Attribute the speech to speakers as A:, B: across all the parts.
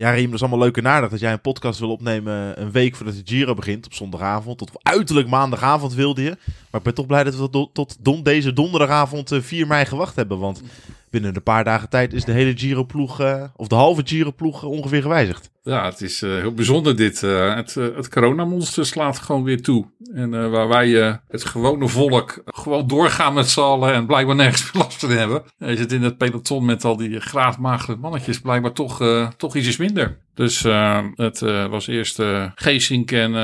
A: Ja, Riem, dat is allemaal leuk en dat jij een podcast wil opnemen een week voordat de Giro begint op zondagavond. Tot uiterlijk maandagavond wilde je. Maar ik ben toch blij dat we tot, tot don, deze donderdagavond 4 mei gewacht hebben. Want binnen een paar dagen tijd is de hele Giro-ploeg, uh, of de halve Giro-ploeg ongeveer gewijzigd.
B: Ja, het is uh, heel bijzonder dit. Het, het coronamonster slaat gewoon weer toe. En waar wij het gewone volk gewoon doorgaan met z'n allen en blijkbaar nergens last van hebben. Je zit in het peloton met al die graafmagere mannetjes blijkbaar toch, toch iets is minder. Dus uh, het uh, was eerst uh, Geesink en,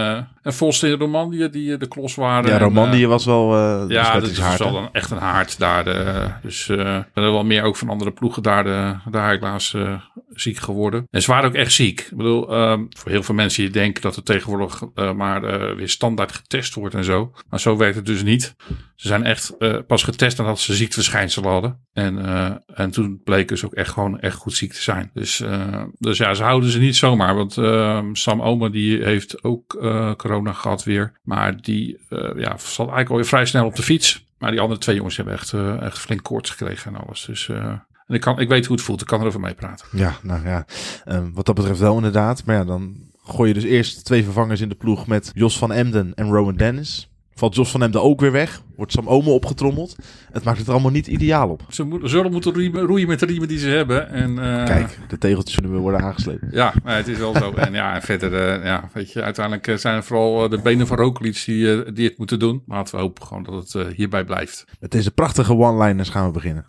B: en Vos in Romandie die de klos waren.
A: Ja, Romandie was wel.
B: ja, dat is wel een, echt een haard daar. De, dus er zijn wel meer ook van andere ploegen daar, de, daar helaas ziek geworden. En ze waren ook echt ziek. Ik bedoel, um, voor heel veel mensen die denken dat er tegenwoordig maar weer standaard getest wordt en zo. Maar zo werkt het dus niet. Ze zijn echt pas getest nadat ze ziekteverschijnselen hadden. En, en toen bleken ze ook echt gewoon echt goed ziek te zijn. Dus, dus ja, ze houden ze niet zomaar. Want uh, Sam Omer die heeft ook corona gehad weer. Maar die ja, zat eigenlijk alweer vrij snel op de fiets. Maar die andere twee jongens hebben echt, echt flink koorts gekregen en alles. Dus en ik, kan, ik weet hoe het voelt. Ik kan erover meepraten.
A: Ja, nou ja. Um, wat dat betreft wel inderdaad. Maar ja, dan gooi je dus eerst twee vervangers in de ploeg met Jos van Emden en Rowan Dennis. Valt Jos van Emden ook weer weg. Wordt Sam Omen opgetrommeld. Het maakt het er allemaal niet ideaal op.
B: Ze zullen moeten roeien met de riemen die ze hebben. En, uh...
A: Kijk, de tegeltjes zullen weer worden aangeslepen.
B: Ja, maar het is wel zo. en ja, en verder, uh, ja, weet je, uiteindelijk zijn het vooral de benen van Roglic die, uh, die het moeten doen. Maar laten we hopen gewoon dat het hierbij blijft.
A: Met deze prachtige one-liners gaan we beginnen.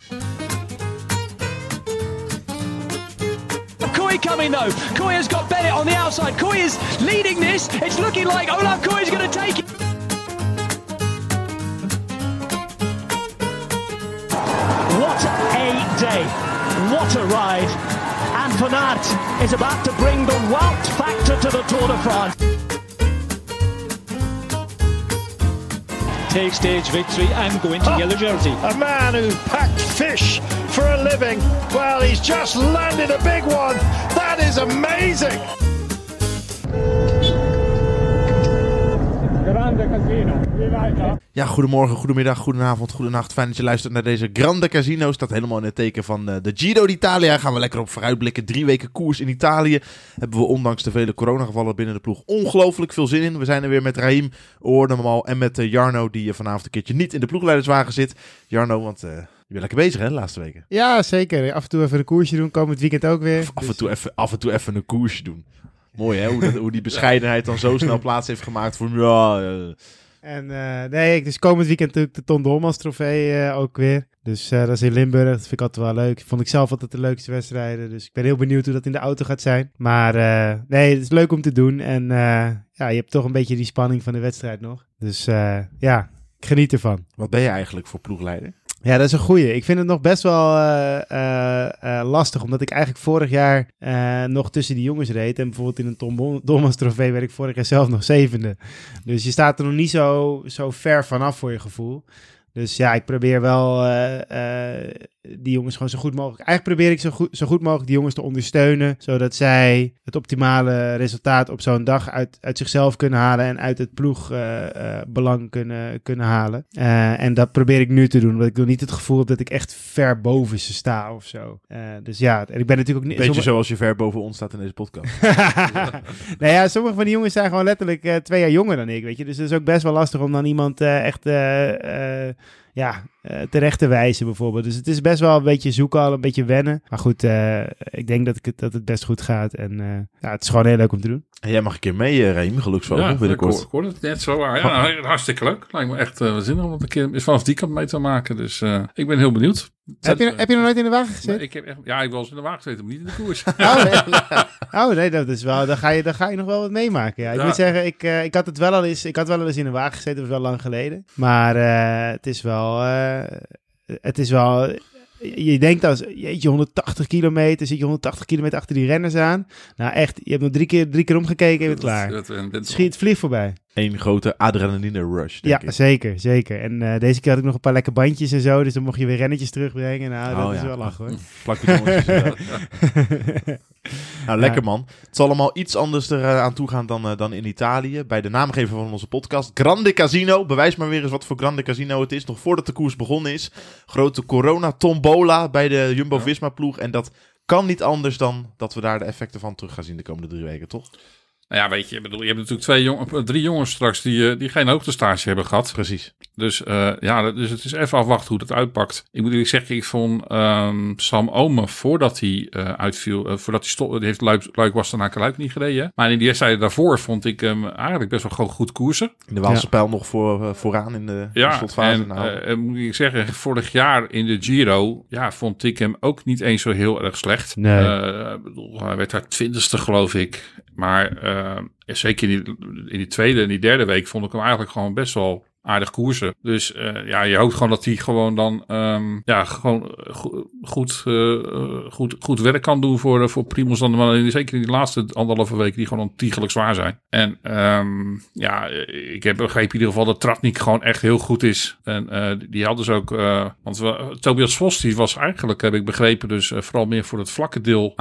C: Kooi coming though. Kooi has got Bennett on the outside. Kooi is leading this. It's looking like Olaf Kooi is going to take it. A day. What a ride. And Van Aert is about to bring the Wout factor to the Tour de France.
D: Take stage victory and go into oh, yellow jersey.
E: A man who packed fish for a living. Well, he's just landed a big one. That is amazing.
F: Grande Casino.
A: Ja, goedemorgen, goedemiddag, goedenavond, goedenacht. Fijn dat je luistert naar deze Grande Casino. Staat helemaal in het teken van uh, de Giro d'Italia. Gaan we lekker op vooruitblikken. Drie weken koers in Italië. Hebben we ondanks de vele coronagevallen binnen de ploeg ongelooflijk veel zin in. We zijn er weer met Raim, hoorden hem al. En met uh, Jarno, die uh, vanavond een keertje niet in de ploegleiderswagen zit. Jarno, want... Je bent lekker bezig, hè, de laatste weken?
G: Ja, zeker. Af en toe even een koersje doen. Komend weekend ook weer.
A: Af, af, en, toe even, af en toe even een koersje doen. Mooi, hè? Hoe, dat, hoe die bescheidenheid dan zo snel plaats heeft gemaakt voor... Ja,
G: en uh, nee, dus komend weekend natuurlijk de Ton Dolmans trofee uh, ook weer. Dus uh, dat is in Limburg. Dat vind ik altijd wel leuk. Vond ik zelf altijd de leukste wedstrijden. Dus ik ben heel benieuwd hoe dat in de auto gaat zijn. Maar nee, het is leuk om te doen. En ja, je hebt toch een beetje die spanning van de wedstrijd nog. Dus ja, ik geniet ervan.
A: Wat ben je eigenlijk voor ploegleider?
G: Ja, dat is een goeie. Ik vind het nog best wel uh, uh, lastig, omdat ik eigenlijk vorig jaar nog tussen die jongens reed. En bijvoorbeeld in een Tom Dolmans trofee werd ik vorig jaar zelf nog zevende. Dus je staat er nog niet zo, zo ver vanaf voor je gevoel. Dus ja, ik probeer wel die jongens gewoon zo goed mogelijk. Eigenlijk probeer ik zo goed, zo goed mogelijk die jongens te ondersteunen. Zodat zij het optimale resultaat op zo'n dag uit, uit zichzelf kunnen halen. En uit het ploegbelang uh, uh, kunnen, kunnen halen. Uh, en dat probeer ik nu te doen. Want ik wil niet het gevoel heb dat ik echt ver boven ze sta of zo. dus ja, en ik ben natuurlijk ook niet.
A: Beetje sommige... zoals je ver boven ons staat in deze podcast.
G: nou ja, sommige van die jongens zijn gewoon letterlijk twee jaar jonger dan ik. Weet je, dus het is ook best wel lastig om dan iemand echt ja, uh, terecht te wijzen bijvoorbeeld. Dus het is best wel een beetje zoeken al, een beetje wennen. Maar goed, uh, ik denk dat, ik het, dat het best goed gaat. En uh, ja, het is gewoon heel leuk om te doen.
A: En jij mag een keer mee, Reem, geluksvogel,
B: ja,
A: binnenkort.
B: Ik hoor, het net zo. Ja, nou, hartstikke leuk. Lijkt me echt uh, zinnig om het een keer vanaf die kant mee te maken. Dus ik ben heel benieuwd.
G: Heb je, heb je nog nooit in de wagen gezeten?
B: Ik heb echt, ja, ik was in de wagen gezeten, maar niet in de koers.
G: oh, nee. oh nee, dat is wel, dan, ga je, dan ga je nog wel wat meemaken. Ja. Ik moet zeggen, ik, uh, ik had het wel al eens, ik had wel eens in de wagen gezeten, dat was wel lang geleden. Maar uh, het is wel, uh, het is wel je denkt als, jeetje, 180 kilometer, zit je 180 kilometer achter die renners aan. Nou echt, je hebt nog drie keer, drie keer omgekeken en je bent klaar. Dat, dat, Schiet, vlieg voorbij.
A: Eén grote adrenaline rush,
G: Ja,
A: ik.
G: zeker, zeker. En uh, deze keer had ik nog een paar lekke bandjes en zo, dus dan mocht je weer rennetjes terugbrengen. Nou, dat oh, is ja. wel lachen hoor.
A: Plakbidonnetjes Nou, lekker man. Het zal allemaal iets anders eraan toe gaan dan, uh, dan in Italië. Bij de naamgever van onze podcast, Grande Casino. Bewijs maar weer eens wat voor Grande Casino het is. Nog voordat de koers begonnen is. Grote corona-tombola bij de Jumbo-Visma-ploeg. En dat kan niet anders dan dat we daar de effecten van terug gaan zien de komende drie weken, toch?
B: Nou ja, weet je, ik bedoel, je hebt natuurlijk twee jong, drie jongens straks die, eh, die geen hoogtestage hebben gehad.
A: Precies.
B: Dus uh, ja, dus het is even afwachten hoe dat uitpakt. Ik moet eerlijk zeggen, ik vond um, Sam Omen voordat hij uh, uitviel, uh, voordat hij stopte, die heeft Luik, Luik was daarna Luik niet gereden. Maar in die wedstrijden daarvoor vond ik hem eigenlijk best wel gewoon goed koersen.
A: In de Waalse ja. pijl nog voor, vooraan in de,
B: ja,
A: de slotfase.
B: En, nou. moet ik zeggen, vorig jaar in de Giro, ja, vond ik hem ook niet eens zo heel erg slecht.
G: Nee.
B: bedoel, hij werd daar twintigste geloof ik. Maar zeker in die, in die tweede en die derde week vond ik hem eigenlijk gewoon best wel aardig koersen. Dus uh, ja, je hoopt gewoon dat hij gewoon dan um, ja, gewoon goed, uh, goed, goed werk kan doen voor, voor Primoz dan maar zeker in die laatste anderhalve weken die gewoon ontiegelijk zwaar zijn. En um, ja, ik heb begrepen in ieder geval dat Tratnik gewoon echt heel goed is. En uh, die hadden ze ook, want we, Tobias Vos die was eigenlijk, heb ik begrepen, dus vooral meer voor het vlakke deel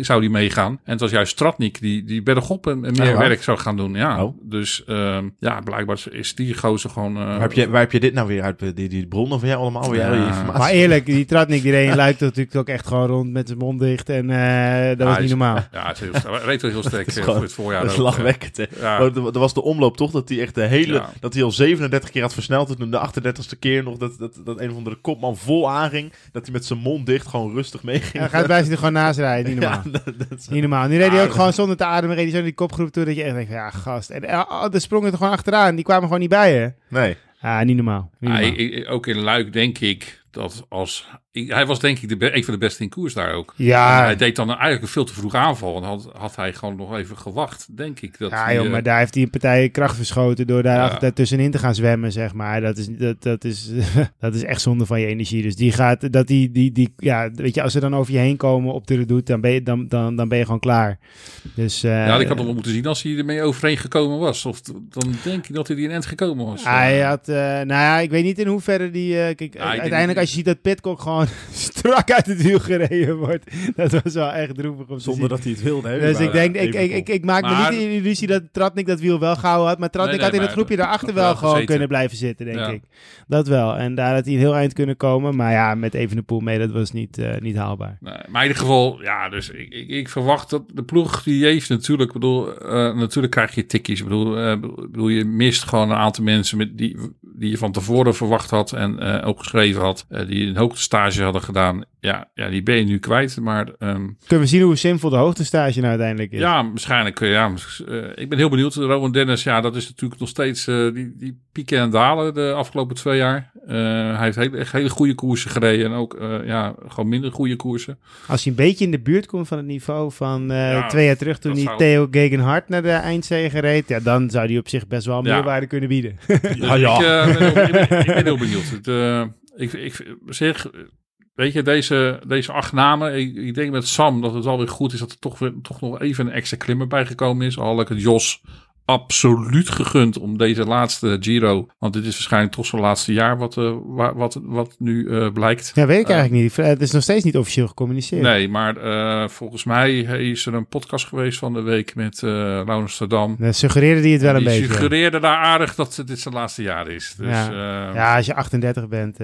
B: zou die meegaan. En het was juist Tratnik die, die bergop en, en meer werk zou gaan doen. Ja, oh. dus um, ja, blijkbaar is die gozer gewoon... Uh,
A: waar, heb je, waar heb je dit nou weer uit? Die, die bronnen van jij allemaal? Weer ja.
G: Maar eerlijk, die Tratnik die reed luidt natuurlijk ook echt gewoon rond met zijn mond dicht. En uh, dat ja, was niet normaal.
B: Ja, het is heel, reed wel heel sterk het voor het voorjaar.
A: Dat is lachwekkend. Hè? Ja. Er was de omloop toch dat hij echt de hele... Ja. Dat hij al 37 keer had versneld. Toen de 38ste keer nog dat, dat, dat een of andere kopman vol aanging. Dat hij met zijn mond dicht gewoon rustig meeging.
G: Ja, gaat bij er gewoon naast rijden. Niet normaal. Ja, dat, dat niet normaal. Nu reed hij ook gewoon zonder te ademen. Reed hij zo die kopgroep toe. Dat je echt denkt, ja gast. En uh, de sprongen er gewoon achteraan. Die kwamen gewoon niet bij je.
A: Nee.
G: Ah, niet normaal. Niet normaal.
B: Ah, ik, ook in Luik denk ik dat als... Hij was denk ik de, een van de beste in koers daar ook.
G: Ja.
B: En hij deed dan eigenlijk een veel te vroeg aanval. En had, had hij gewoon nog even gewacht, denk ik. Dat
G: ja,
B: hij,
G: joh, maar daar heeft hij een partij kracht verschoten door daar ja. tussenin te gaan zwemmen, zeg maar. Dat is, dat, dat, is, dat is echt zonde van je energie. Dus die gaat, dat die, die, die, ja, weet je, als ze dan over je heen komen op de redoute, dan ben je, dan, dan, dan ben je gewoon klaar. Dus, uh,
B: ja, ik had hem wel moeten zien als hij ermee overheen gekomen was. Of dan denk ik dat hij die in end gekomen was.
G: Hij had, uh, nou ja, ik weet niet in hoeverre die, uh, kijk, uiteindelijk als je ziet dat Pitcock gewoon strak uit het wiel gereden wordt. Dat was wel echt droevig om
A: Zonder dat hij het wilde. Hè,
G: dus ik denk, ik, ik, ik, ik, maak maar, me niet de illusie dat Tratnik dat wiel wel gehouden had. Maar Tratnik nee, nee, had in het groepje daarachter wel, wel gewoon gezeten. kunnen blijven zitten, denk ja. ik. Dat wel. En daar had hij een heel eind kunnen komen. Maar ja, met even de poel mee, dat was niet, uh, niet haalbaar.
B: Nee, maar in ieder geval, ja, dus ik, ik, ik verwacht dat de ploeg die heeft natuurlijk, bedoel, uh, natuurlijk krijg je tikkies. Ik bedoel, uh, bedoel, je mist gewoon een aantal mensen met die, die je van tevoren verwacht had en opgeschreven had. die een hoogtestage hadden gedaan. Ja, ja, die ben je nu kwijt. Maar, um,
G: Kunnen we zien hoe simpel de hoogtestage nou uiteindelijk is?
B: Ja, waarschijnlijk. Ja, uh, ik ben heel benieuwd. Rowan Dennis, ja, dat is natuurlijk nog steeds uh, die, die pieken en dalen de afgelopen twee jaar. Uh, hij heeft hele, echt hele goede koersen gereden en ook ja, gewoon minder goede koersen.
G: Als hij een beetje in de buurt komt van het niveau van ja, twee jaar terug toen hij zou... Theo Gegenhardt naar de eindzege reed, ja, dan zou hij op zich best wel ja. meerwaarde kunnen bieden.
B: ja, ja. Ik, ben heel, ik, ben, ik, ben heel, benieuwd. Het, ik, ik zeg, weet je, deze, deze acht namen. Ik, ik, denk met Sam dat het wel weer goed is dat er toch, weer, toch nog even een extra klimmer bijgekomen is. Al ik het Jos absoluut gegund om deze laatste Giro. Want dit is waarschijnlijk toch zo'n laatste jaar wat, uh, wat, wat nu uh, blijkt.
G: Ja, weet ik eigenlijk niet. Het is nog steeds niet officieel gecommuniceerd.
B: Nee, maar volgens mij is er een podcast geweest van de week met uh, Laurens Stadam.
G: Dan suggereerde die het wel een
B: die
G: beetje.
B: suggereerde daar aardig dat dit zijn laatste jaar is. Dus,
G: ja. ja, als je 38 bent...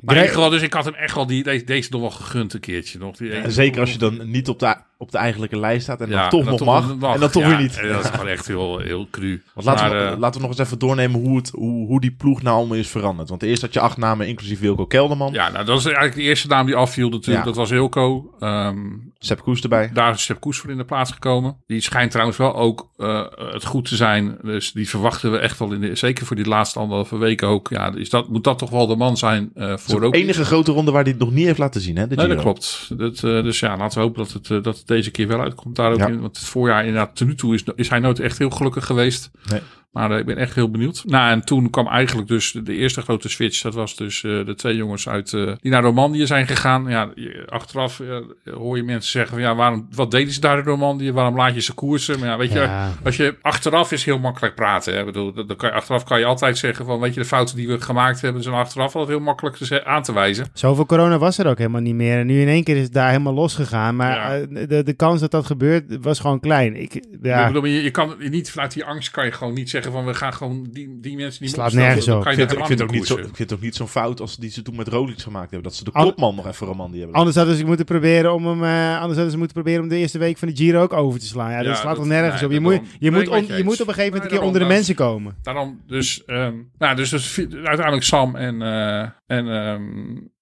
B: Maar geval, dus ik had hem echt wel die, deze, deze nog wel gegund een keertje. Nog. Die
A: ja, zeker als je dan niet op de, op de eigenlijke lijst staat en ja, dan toch nog mag, mag, En dan toch
B: ja,
A: weer niet.
B: Dat is gewoon echt heel, heel cru.
A: Want laten, maar, we, uh, laten we nog eens even doornemen hoe, het, hoe, hoe die ploeg nou allemaal is veranderd. Want eerst had je acht namen, inclusief Wilco Kelderman.
B: Ja, nou, dat is eigenlijk de eerste naam die afviel natuurlijk. Dat was Wilco. Um,
A: Sepp Koes erbij.
B: Daar is Sepp Koes voor in de plaats gekomen. Die schijnt trouwens wel ook uh, het goed te zijn. Dus die verwachten we echt wel, in de, zeker voor die laatste anderhalve weken ook. Ja, is dat, moet dat toch wel de man zijn uh, voor
A: de enige grote ronde waar hij het nog niet heeft laten zien, hè? De
B: nee, dat klopt. Dat, uh, dus ja, laten we hopen dat het, dat het deze keer wel uitkomt daar ook ja. in. Want het voorjaar inderdaad, ten nu toe is, is hij nooit echt heel gelukkig geweest.
A: Nee.
B: Maar uh, ik ben echt heel benieuwd. Nou, en toen kwam eigenlijk dus de, de eerste grote switch. Dat was dus uh, de twee jongens uit uh, die naar Romandie zijn gegaan. Ja, achteraf hoor je mensen zeggen van ja, waarom, wat deden ze daar in Romandie? Waarom laat je ze koersen? Maar ja, weet je, als je achteraf is heel makkelijk praten. Hè? Ik bedoel, dan kan je, achteraf kan je altijd zeggen van weet je, de fouten die we gemaakt hebben, zijn achteraf altijd heel makkelijk te, aan te wijzen.
G: Zoveel corona was er ook helemaal niet meer. En nu in één keer is het daar helemaal losgegaan. Maar de, de kans dat dat gebeurt was gewoon klein. Ik, ja.
B: ik bedoel, je, je kan niet vanuit die angst kan je gewoon niet zeggen zeggen van we gaan gewoon die, die mensen niet
G: Slaat nergens
B: Dan
G: op.
B: kan
A: Ik
B: je
A: vind, het- ik, vind ook niet zo, ik vind het ook niet zo'n fout als die ze toen met Rolex gemaakt hebben. Dat ze de
G: An-
A: kopman nog even Romandie hebben.
G: Anders hadden ze moeten proberen om hem, eh, anders hadden ze moeten proberen om de eerste week van de Giro ook over te slaan. Ja, dat
B: Ja,
G: slaat toch
B: dat-
G: nergens
B: nee,
G: op. Je moet, je moet, on-
B: je
G: moet op een gegeven moment
B: Nee,
G: een keer onder de mensen komen.
B: Daarom dus, ehm, nou, dus, dus uiteindelijk Sam en, eh en ehm,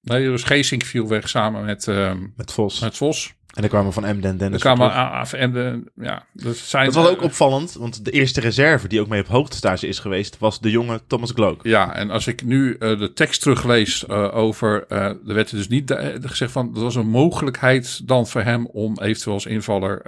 B: nee, dus Geesink viel weg samen met, ehm
A: Met Vos.
B: met Vos.
A: En dan kwamen van Emden en
B: Dan
A: Dennis.
B: kwamen
A: Verploeg.
B: af en de, ja, dus zijn,
A: Dat was ook opvallend, want de eerste reserve die ook mee op hoogtestage is geweest, was de jonge Thomas Gloak.
B: Ja, en als ik nu eh, de tekst teruglees eh, over, eh er werd dus niet gezegd van, er was een mogelijkheid dan voor hem om eventueel als invaller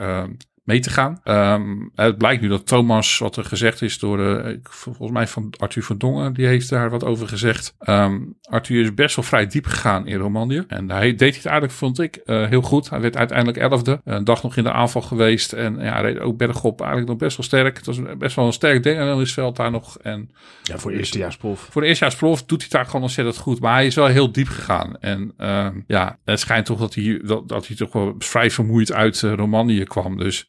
B: mee te gaan. Ehm, het blijkt nu dat Thomas, wat er gezegd is door, eh, ik- volgens mij van Arthur van Dongen, die heeft daar wat over gezegd. Ehm, Arthur is best wel vrij diep gegaan in Romandie. En hij deed het eigenlijk, vond ik, eh, heel goed. Hij werd uiteindelijk elfde. Een dag nog in de aanval geweest. En ja, hij reed ook bergop eigenlijk nog best wel sterk. Het was best wel een sterk ding aan het veld daar nog. En
A: Ja, voor eerstejaarsproef.
B: voor de eerstejaarsprof doet hij daar gewoon ontzettend goed. Maar hij is wel heel diep gegaan. En ehm, ja, het schijnt toch dat hij, dat, dat hij toch wel vrij vermoeid uit uh, Romandie kwam. Dus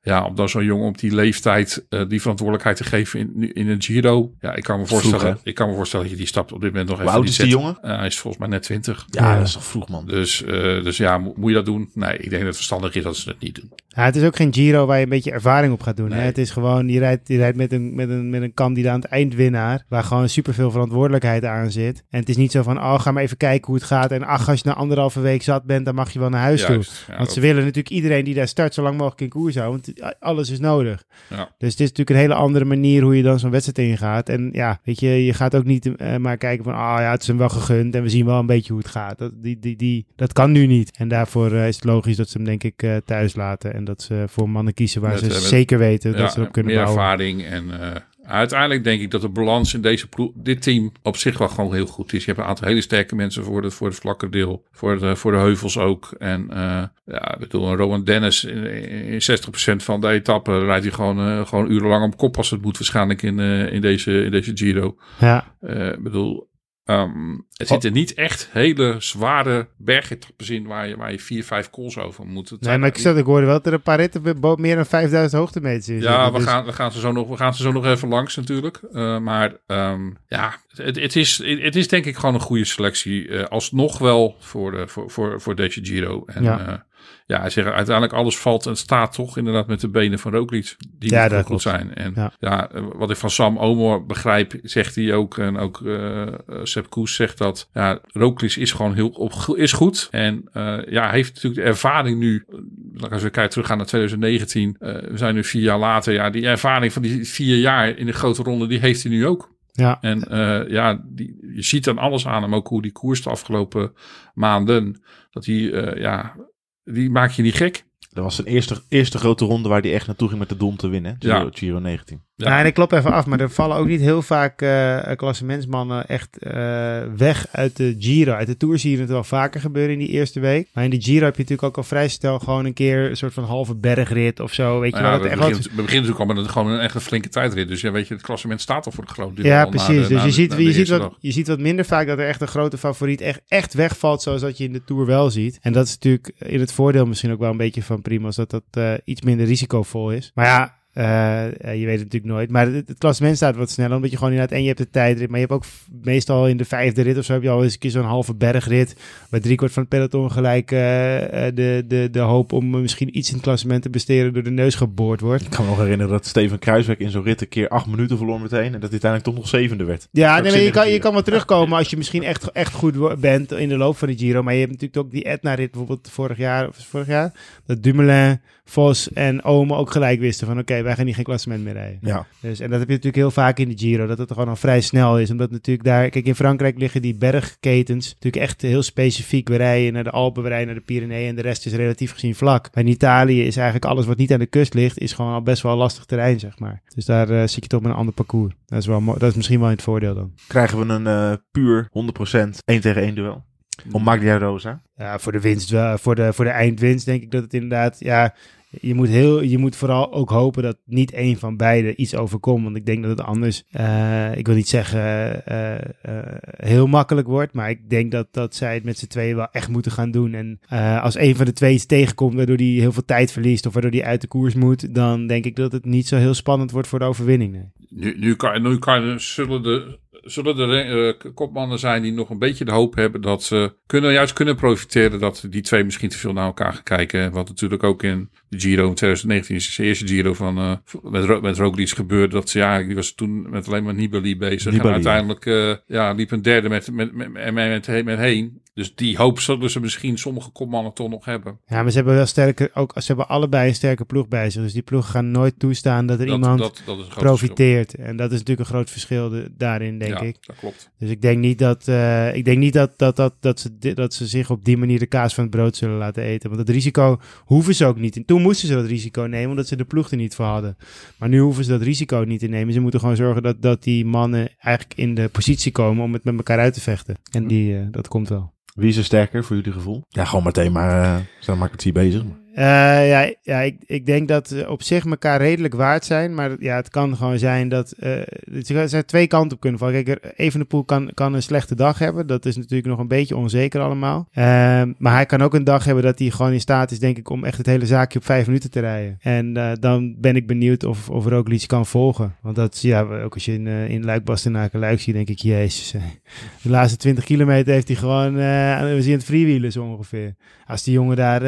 B: ja, om dan zo'n jongen op die leeftijd uh, die verantwoordelijkheid te geven in, in een Giro. Ja, ik kan me voorstellen,
A: Vroeg,
B: ik kan me voorstellen dat je die stap op dit moment nog
A: Hoe
B: even
A: oud
B: niet
A: is die jongen?
B: Uh, hij is volgens mij net 20.
A: Ja,
G: Ja.
A: dat is toch vroeg, man.
B: Dus, uh, dus ja, mo- moet je dat doen? Nee, ik denk dat het verstandig is dat ze het niet doen.
G: Ja, het is ook geen Giro waar je een beetje ervaring op gaat doen. Hè? Het is gewoon, je rijdt, je rijdt met, een, met, een, met een kandidaat eindwinnaar, waar gewoon superveel verantwoordelijkheid aan zit. En het is niet zo van, oh, ga maar even kijken hoe het gaat. En ach, als je na anderhalve week zat bent, dan mag je wel naar huis toe.
B: Ja,
G: Want
B: dat-
G: ze willen natuurlijk iedereen die daar start zo lang mogelijk in koers houden. Alles is nodig.
B: Ja.
G: Dus het is natuurlijk een hele andere manier hoe je dan zo'n wedstrijd ingaat. En ja, weet je, je gaat ook niet eh, maar kijken van, ah ja, het is hem wel gegund. En we zien wel een beetje hoe het gaat. Dat, die, die, die, dat kan nu niet. En daarvoor eh, is het logisch dat ze hem denk ik eh, thuis laten. En dat ze voor mannen kiezen waar
B: Met,
G: ze
B: met-
G: zeker weten
B: Ja,
G: dat ze erop kunnen
B: meer
G: bouwen.
B: ervaring en uiteindelijk denk ik dat de balans in deze dit team op zich wel gewoon heel goed is. Je hebt een aantal hele sterke mensen voor, de, voor het vlakke deel, voor de, voor de heuvels ook. En eh, ja, ik bedoel, een Rowan Dennis in, in 60% van de etappe rijdt hij gewoon, eh, gewoon urenlang op kop als het moet waarschijnlijk in, eh, in, deze, in deze Giro.
G: Ja,
B: Ik bedoel, ehm, het zitten niet echt hele zware bergetappes in waar je, waar je vier, vijf calls over moet. Het
G: nee, maar ik, zat, ik hoorde wel dat er een paar ritten meer dan 5000 hoogtemeters in
B: Ja,
G: zitten.
B: we,
G: Dus-
B: gaan, we, gaan ze zo nog, we gaan ze zo nog even langs natuurlijk. Uh, maar um, ja, het, het, is, het is denk ik gewoon een goede selectie. Uh, alsnog wel voor, de, voor, voor, voor deze Giro. En
G: Ja.
B: Ja, hij zegt uiteindelijk alles valt en staat toch inderdaad met de benen van Roglic. Die
G: Ja, dat
B: goed zijn. En
G: Ja.
B: ja. wat ik van Sam Omo begrijp, zegt hij ook. En ook uh, Sepp Koes zegt dat. Ja, Roglic is gewoon heel op, is goed. En uh, ja, heeft natuurlijk de ervaring nu. Als we kijken teruggaan naar 2019. Uh, we zijn nu vier jaar later. Ja, die ervaring van die vier jaar in de grote ronde, die heeft hij nu ook.
G: Ja.
B: En uh, ja, die, je ziet dan alles aan hem. Ook hoe die koers de afgelopen maanden. Dat hij, uh, ja, die maak je niet gek.
A: Dat was zijn eerste, eerste grote ronde waar hij echt naartoe ging met de doel om te winnen. Giro,
B: Ja.
A: Giro 19.
B: Ja.
G: Nou, en ik klop even af, maar er vallen ook niet heel vaak uh, klassementsmannen echt uh, weg uit de Giro. Uit de Tour zie je het wel vaker gebeuren in die eerste week. Maar in de Giro heb je natuurlijk ook al vrij snel gewoon een keer een soort van halve bergrit of zo. Weet je
B: Nou ja,
G: wel,
B: we,
G: wat...
B: we beginnen natuurlijk al met een, gewoon een echt een flinke tijdrit. Dus ja, weet je, het klassement staat al voor een groot deel.
G: Ja, precies.
B: de-
G: dus je,
B: de-
G: ziet,
B: de
G: je, ziet wat, je ziet wat minder vaak dat er echt een grote favoriet echt, echt wegvalt, zoals dat je in de Tour wel ziet. En dat is natuurlijk in het voordeel misschien ook wel een beetje van Primoz, dat dat uh, iets minder risicovol is. Maar ja, uh, je weet het natuurlijk nooit. Maar het, het klassement staat wat sneller, omdat je gewoon inderdaad... En je hebt de tijdrit, maar je hebt ook meestal in de vijfde rit of zo... heb je al eens een keer zo'n halve bergrit... bij driekwart van het peloton gelijk uh, de, de, de hoop om misschien iets in het klassement te besteden... door de neus geboord wordt.
A: Ik kan me nog herinneren dat Steven Kruiswijk in zo'n rit een keer acht minuten verloor meteen. En dat hij uiteindelijk toch nog zevende werd.
G: Ja, nee, maar je, kan, je kan wel terugkomen als je misschien echt, echt goed bent in de loop van de Giro. Maar je hebt natuurlijk ook die Etna-rit bijvoorbeeld vorig jaar, of vorig jaar, dat Dumoulin, Vos en Ome ook gelijk wisten van oké, wij gaan hier geen klassement meer rijden.
A: Ja.
G: Dus, en dat heb je natuurlijk heel vaak in de Giro, dat het gewoon al vrij snel is. Omdat natuurlijk daar, kijk in Frankrijk liggen die bergketens natuurlijk echt heel specifiek. We rijden naar de Alpen, we rijden naar de Pyreneeën en de rest is relatief gezien vlak. Maar in Italië is eigenlijk alles wat niet aan de kust ligt, is gewoon al best wel lastig terrein, zeg maar. Dus daar uh, zit je toch met een ander parcours. Dat is, wel dat is misschien wel in het voordeel dan.
A: Krijgen we een uh, puur 100% 1 tegen 1 duel. Om Maglia Rosa.
G: Ja, voor de winst wel. Voor de, voor de eindwinst denk ik dat het inderdaad... Ja, je moet, heel, je moet vooral ook hopen dat niet één van beiden iets overkomt. Want ik denk dat het anders, uh, ik wil niet zeggen uh, uh, heel makkelijk wordt. Maar ik denk dat, dat zij het met z'n tweeën wel echt moeten gaan doen. En als een van de twee iets tegenkomt waardoor die heel veel tijd verliest of waardoor die uit de koers moet. Dan denk ik dat het niet zo heel spannend wordt voor de overwinning. Nee.
B: Nu, nu, kan, nu kan, zullen de zullen er kopmannen zijn die nog een beetje de hoop hebben dat ze kunnen, juist kunnen profiteren dat die twee misschien te veel naar elkaar gaan kijken. Wat natuurlijk ook in de Giro in 2019 is de eerste Giro van uh, met, met Roglic gebeurde. Dat ze ja, die was toen met alleen maar Nibali bezig. Nibali, en uiteindelijk uh, ja, liep een derde met, met, met, met, met, met, met heen. Dus die hoop zullen ze misschien sommige kopmannen toch nog hebben.
G: Ja, maar ze hebben wel sterker, ook ze hebben allebei een sterke ploeg bij zich. Dus die ploeg gaan nooit toestaan dat er dat, iemand dat, dat profiteert. En dat is natuurlijk een groot verschil de, daarin, denk
B: ja,
G: ik.
B: dat klopt.
G: Dus ik denk niet dat, uh, ik denk niet dat, dat, dat, dat, ze, dat ze zich op die manier de kaas van het brood zullen laten eten. Want dat risico hoeven ze ook niet. Toen moesten ze dat risico nemen, omdat ze de ploeg er niet voor hadden. Maar nu hoeven ze dat risico niet te nemen. Ze moeten gewoon zorgen dat, dat die mannen eigenlijk in de positie komen om het met elkaar uit te vechten. En die, uh, dat komt wel.
A: Wie is er sterker voor jullie gevoel? Ja, gewoon meteen maar, uh, zijn maar het hier bezig. Maar.
G: Uh, ja, ja ik, ik denk dat ze op zich elkaar redelijk waard zijn. Maar ja, het kan gewoon zijn dat... Uh, er zijn twee kanten op kunnen vallen. Kijk, Evenepoel kan, kan een slechte dag hebben. Dat is natuurlijk nog een beetje onzeker allemaal. Uh, maar hij kan ook een dag hebben dat hij gewoon in staat is, denk ik, om echt het hele zaakje op vijf minuten te rijden. En dan ben ik benieuwd of, of Roglic kan volgen. Want dat, ja, ook als je in, in Luik, Bastenaken, Luik ziet, denk ik, jezus. De laatste 20 kilometer heeft hij gewoon... we zien het freewheelen zo ongeveer. Als die jongen daar...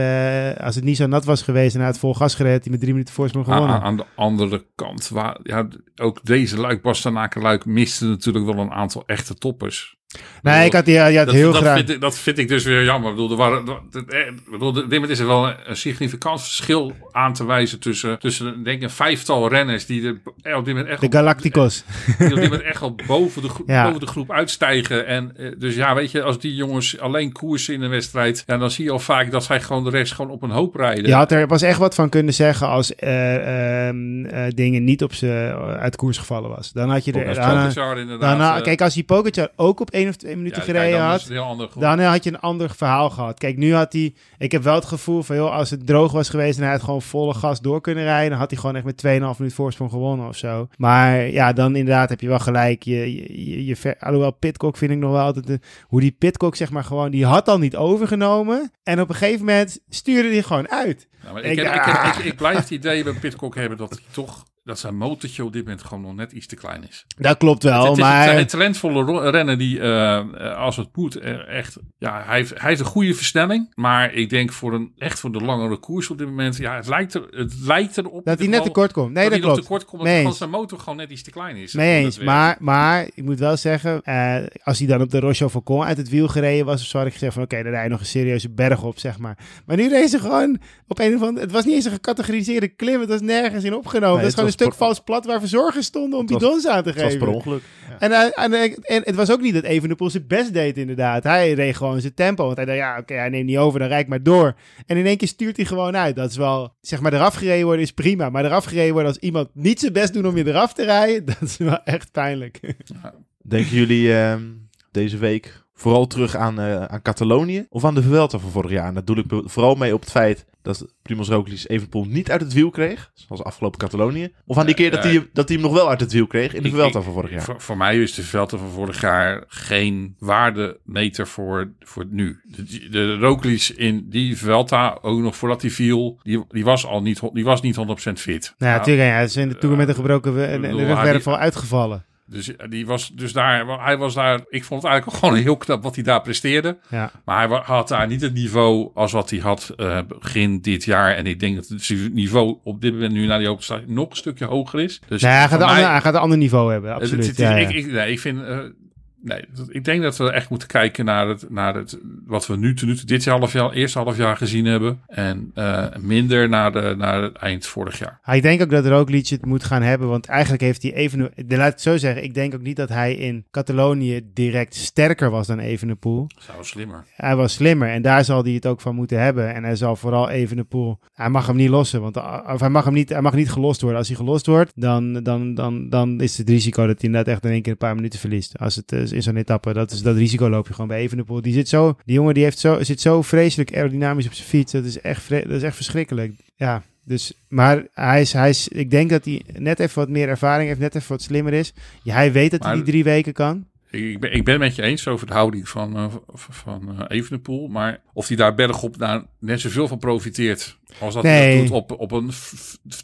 G: als het niet zo nat was geweest en hij had vol gas gereden, die met drie minuten voorsprong gewonnen.
B: Aan, aan, de andere kant, waar, ja, ook deze Luik, Bastenaken Luik miste natuurlijk wel een aantal echte toppers.
G: Nee, ik had, die, ja,
B: dat,
G: heel
B: dat
G: graag.
B: Vind ik, dat vind ik dus weer jammer. Ik bedoel, er waren, ik bedoel, dit is er wel een significant verschil aan te wijzen tussen, tussen denk ik, een vijftal renners die er op dit moment echt...
G: De Galacticos.
B: Die op dit moment echt al boven de, groep, ja. boven de groep uitstijgen. En dus ja, weet je, als die jongens alleen koersen in een wedstrijd, ja, dan zie je al vaak dat zij gewoon de rest gewoon op een hoop rijden.
G: Je had er pas echt wat van kunnen zeggen als uh, uh, uh, dingen niet op ze uit koers gevallen was. Dan had je er...
B: Daarna,
G: daarna, kijk, als die Pogacar ook op één of twee minuten ja, gereden
B: kijk,
G: had,
B: dan,
G: dan had je een ander verhaal gehad. Kijk, nu had hij... Ik heb wel het gevoel van, joh, als het droog was geweest en hij had gewoon volle gas door kunnen rijden, dan had hij gewoon echt met 2,5 minuut voorsprong gewonnen of zo. Maar ja, dan inderdaad heb je wel gelijk. Je, je, je, je ver, alhoewel Pitcock vind ik nog wel altijd... De, hoe die Pitcock, zeg maar, gewoon... Die had al niet overgenomen. En op een gegeven moment stuurde hij gewoon uit.
B: Nou, ik, ik, ik, ik, ik, blijf het idee bij Pitcock hebben dat hij toch dat zijn motortje op dit moment gewoon nog net iets te klein is.
G: Dat klopt wel,
B: het, het
G: maar...
B: Het, het talentvolle renner die, uh, als het moet, echt... Ja, hij heeft, hij heeft een goede versnelling. Maar ik denk voor een, echt voor de langere koers op dit moment... Ja, het lijkt, er, het lijkt erop...
G: Dat hij net tekort komt. Nee, dat, dat klopt.
B: tekort komt, zijn motor gewoon net iets te klein is.
G: Nee eens, maar, maar ik moet wel zeggen... Uh, als hij dan op de Roche Falcon uit het wiel gereden was... Zo had ik gezegd van, oké, okay, dan rij je nog een serieuze berg op, zeg maar. Maar nu reed ze gewoon op een of andere... Het was niet eens een gecategoriseerde klim. Het was nergens in opgenomen. Nee, dat is gewoon een stuk vals plat waar verzorgers stonden om bidons aan te geven.
A: Het was per ongeluk.
G: Ja. En, en, en, en, het was ook niet dat Evenepoel zijn best deed inderdaad. Hij reed gewoon zijn tempo. Want hij dacht, ja, oké, okay, hij neemt niet over, dan rijd ik maar door. En in één keer stuurt hij gewoon uit. Dat is wel, zeg maar, eraf gereden worden is prima. Maar eraf gereden worden als iemand niet zijn best doet om je eraf te rijden, dat is wel echt pijnlijk.
A: Denken jullie uh, deze week vooral terug aan, uh, aan Catalonië of aan de Vuelta van vorig jaar? En dat doe ik vooral mee op het feit dat Primoz Roglic Evenepoel niet uit het wiel kreeg, zoals afgelopen Catalonië. Of aan die keer dat, hij, dat hij hem nog wel uit het wiel kreeg in de Vuelta van vorig jaar.
B: Voor, voor, mij is de Vuelta van vorig jaar geen waardemeter voor, voor nu. De, de Roglic in die Vuelta, ook nog voordat hij viel, die, die was al niet, die was niet 100% fit.
G: Nou, natuurlijk, ja, hij is in de Tour met een gebroken rugwerf al uitgevallen.
B: Dus, die was, dus daar, hij was daar, ik vond het eigenlijk gewoon heel knap wat hij daar presteerde.
G: Ja.
B: Maar hij had daar niet het niveau als wat hij had uh, begin dit jaar. En ik denk dat het niveau op dit moment nu naar die staat nog een stukje hoger is. Dus
G: nee, hij, gaat mij, ander, hij gaat een ander niveau hebben, absoluut. Het, het,
B: ja, ja. Ik, ik, nee, ik vind... Uh, Nee, ik denk dat we echt moeten kijken naar, het, naar het, wat we nu, nu dit half jaar, eerste half jaar gezien hebben. En uh, minder naar, de, naar het eind vorig jaar.
G: Ik denk ook dat Roglic het moet gaan hebben. Want eigenlijk heeft hij even... Laat het zo zeggen. Ik denk ook niet dat hij in Catalonië direct sterker was dan Evenepoel.
B: Hij was slimmer.
G: Hij was slimmer. En daar zal hij het ook van moeten hebben. En hij zal vooral Evenepoel... Hij mag hem niet lossen. Want of hij, mag hem niet, hij mag niet gelost worden. Als hij gelost wordt, dan, dan, dan, dan is het risico dat hij inderdaad echt in één keer een paar minuten verliest. Als het is in zo'n etappe. Dat, is, dat risico loop je gewoon bij Evenepoel. Die zit zo, die jongen die heeft zo, zit zo vreselijk aerodynamisch op zijn fiets. Dat is echt, dat is echt verschrikkelijk. Ja, Dus, maar hij is, hij is, ik denk dat hij net even wat meer ervaring heeft, net even wat slimmer is. Ja, hij weet dat hij die drie weken kan.
B: Ik ben, ik ben met je eens over de houding van, eh, van eh, Evenepoel. Maar of hij daar bergop daar net zoveel van profiteert. Als dat
G: Nee.
B: doet op, op een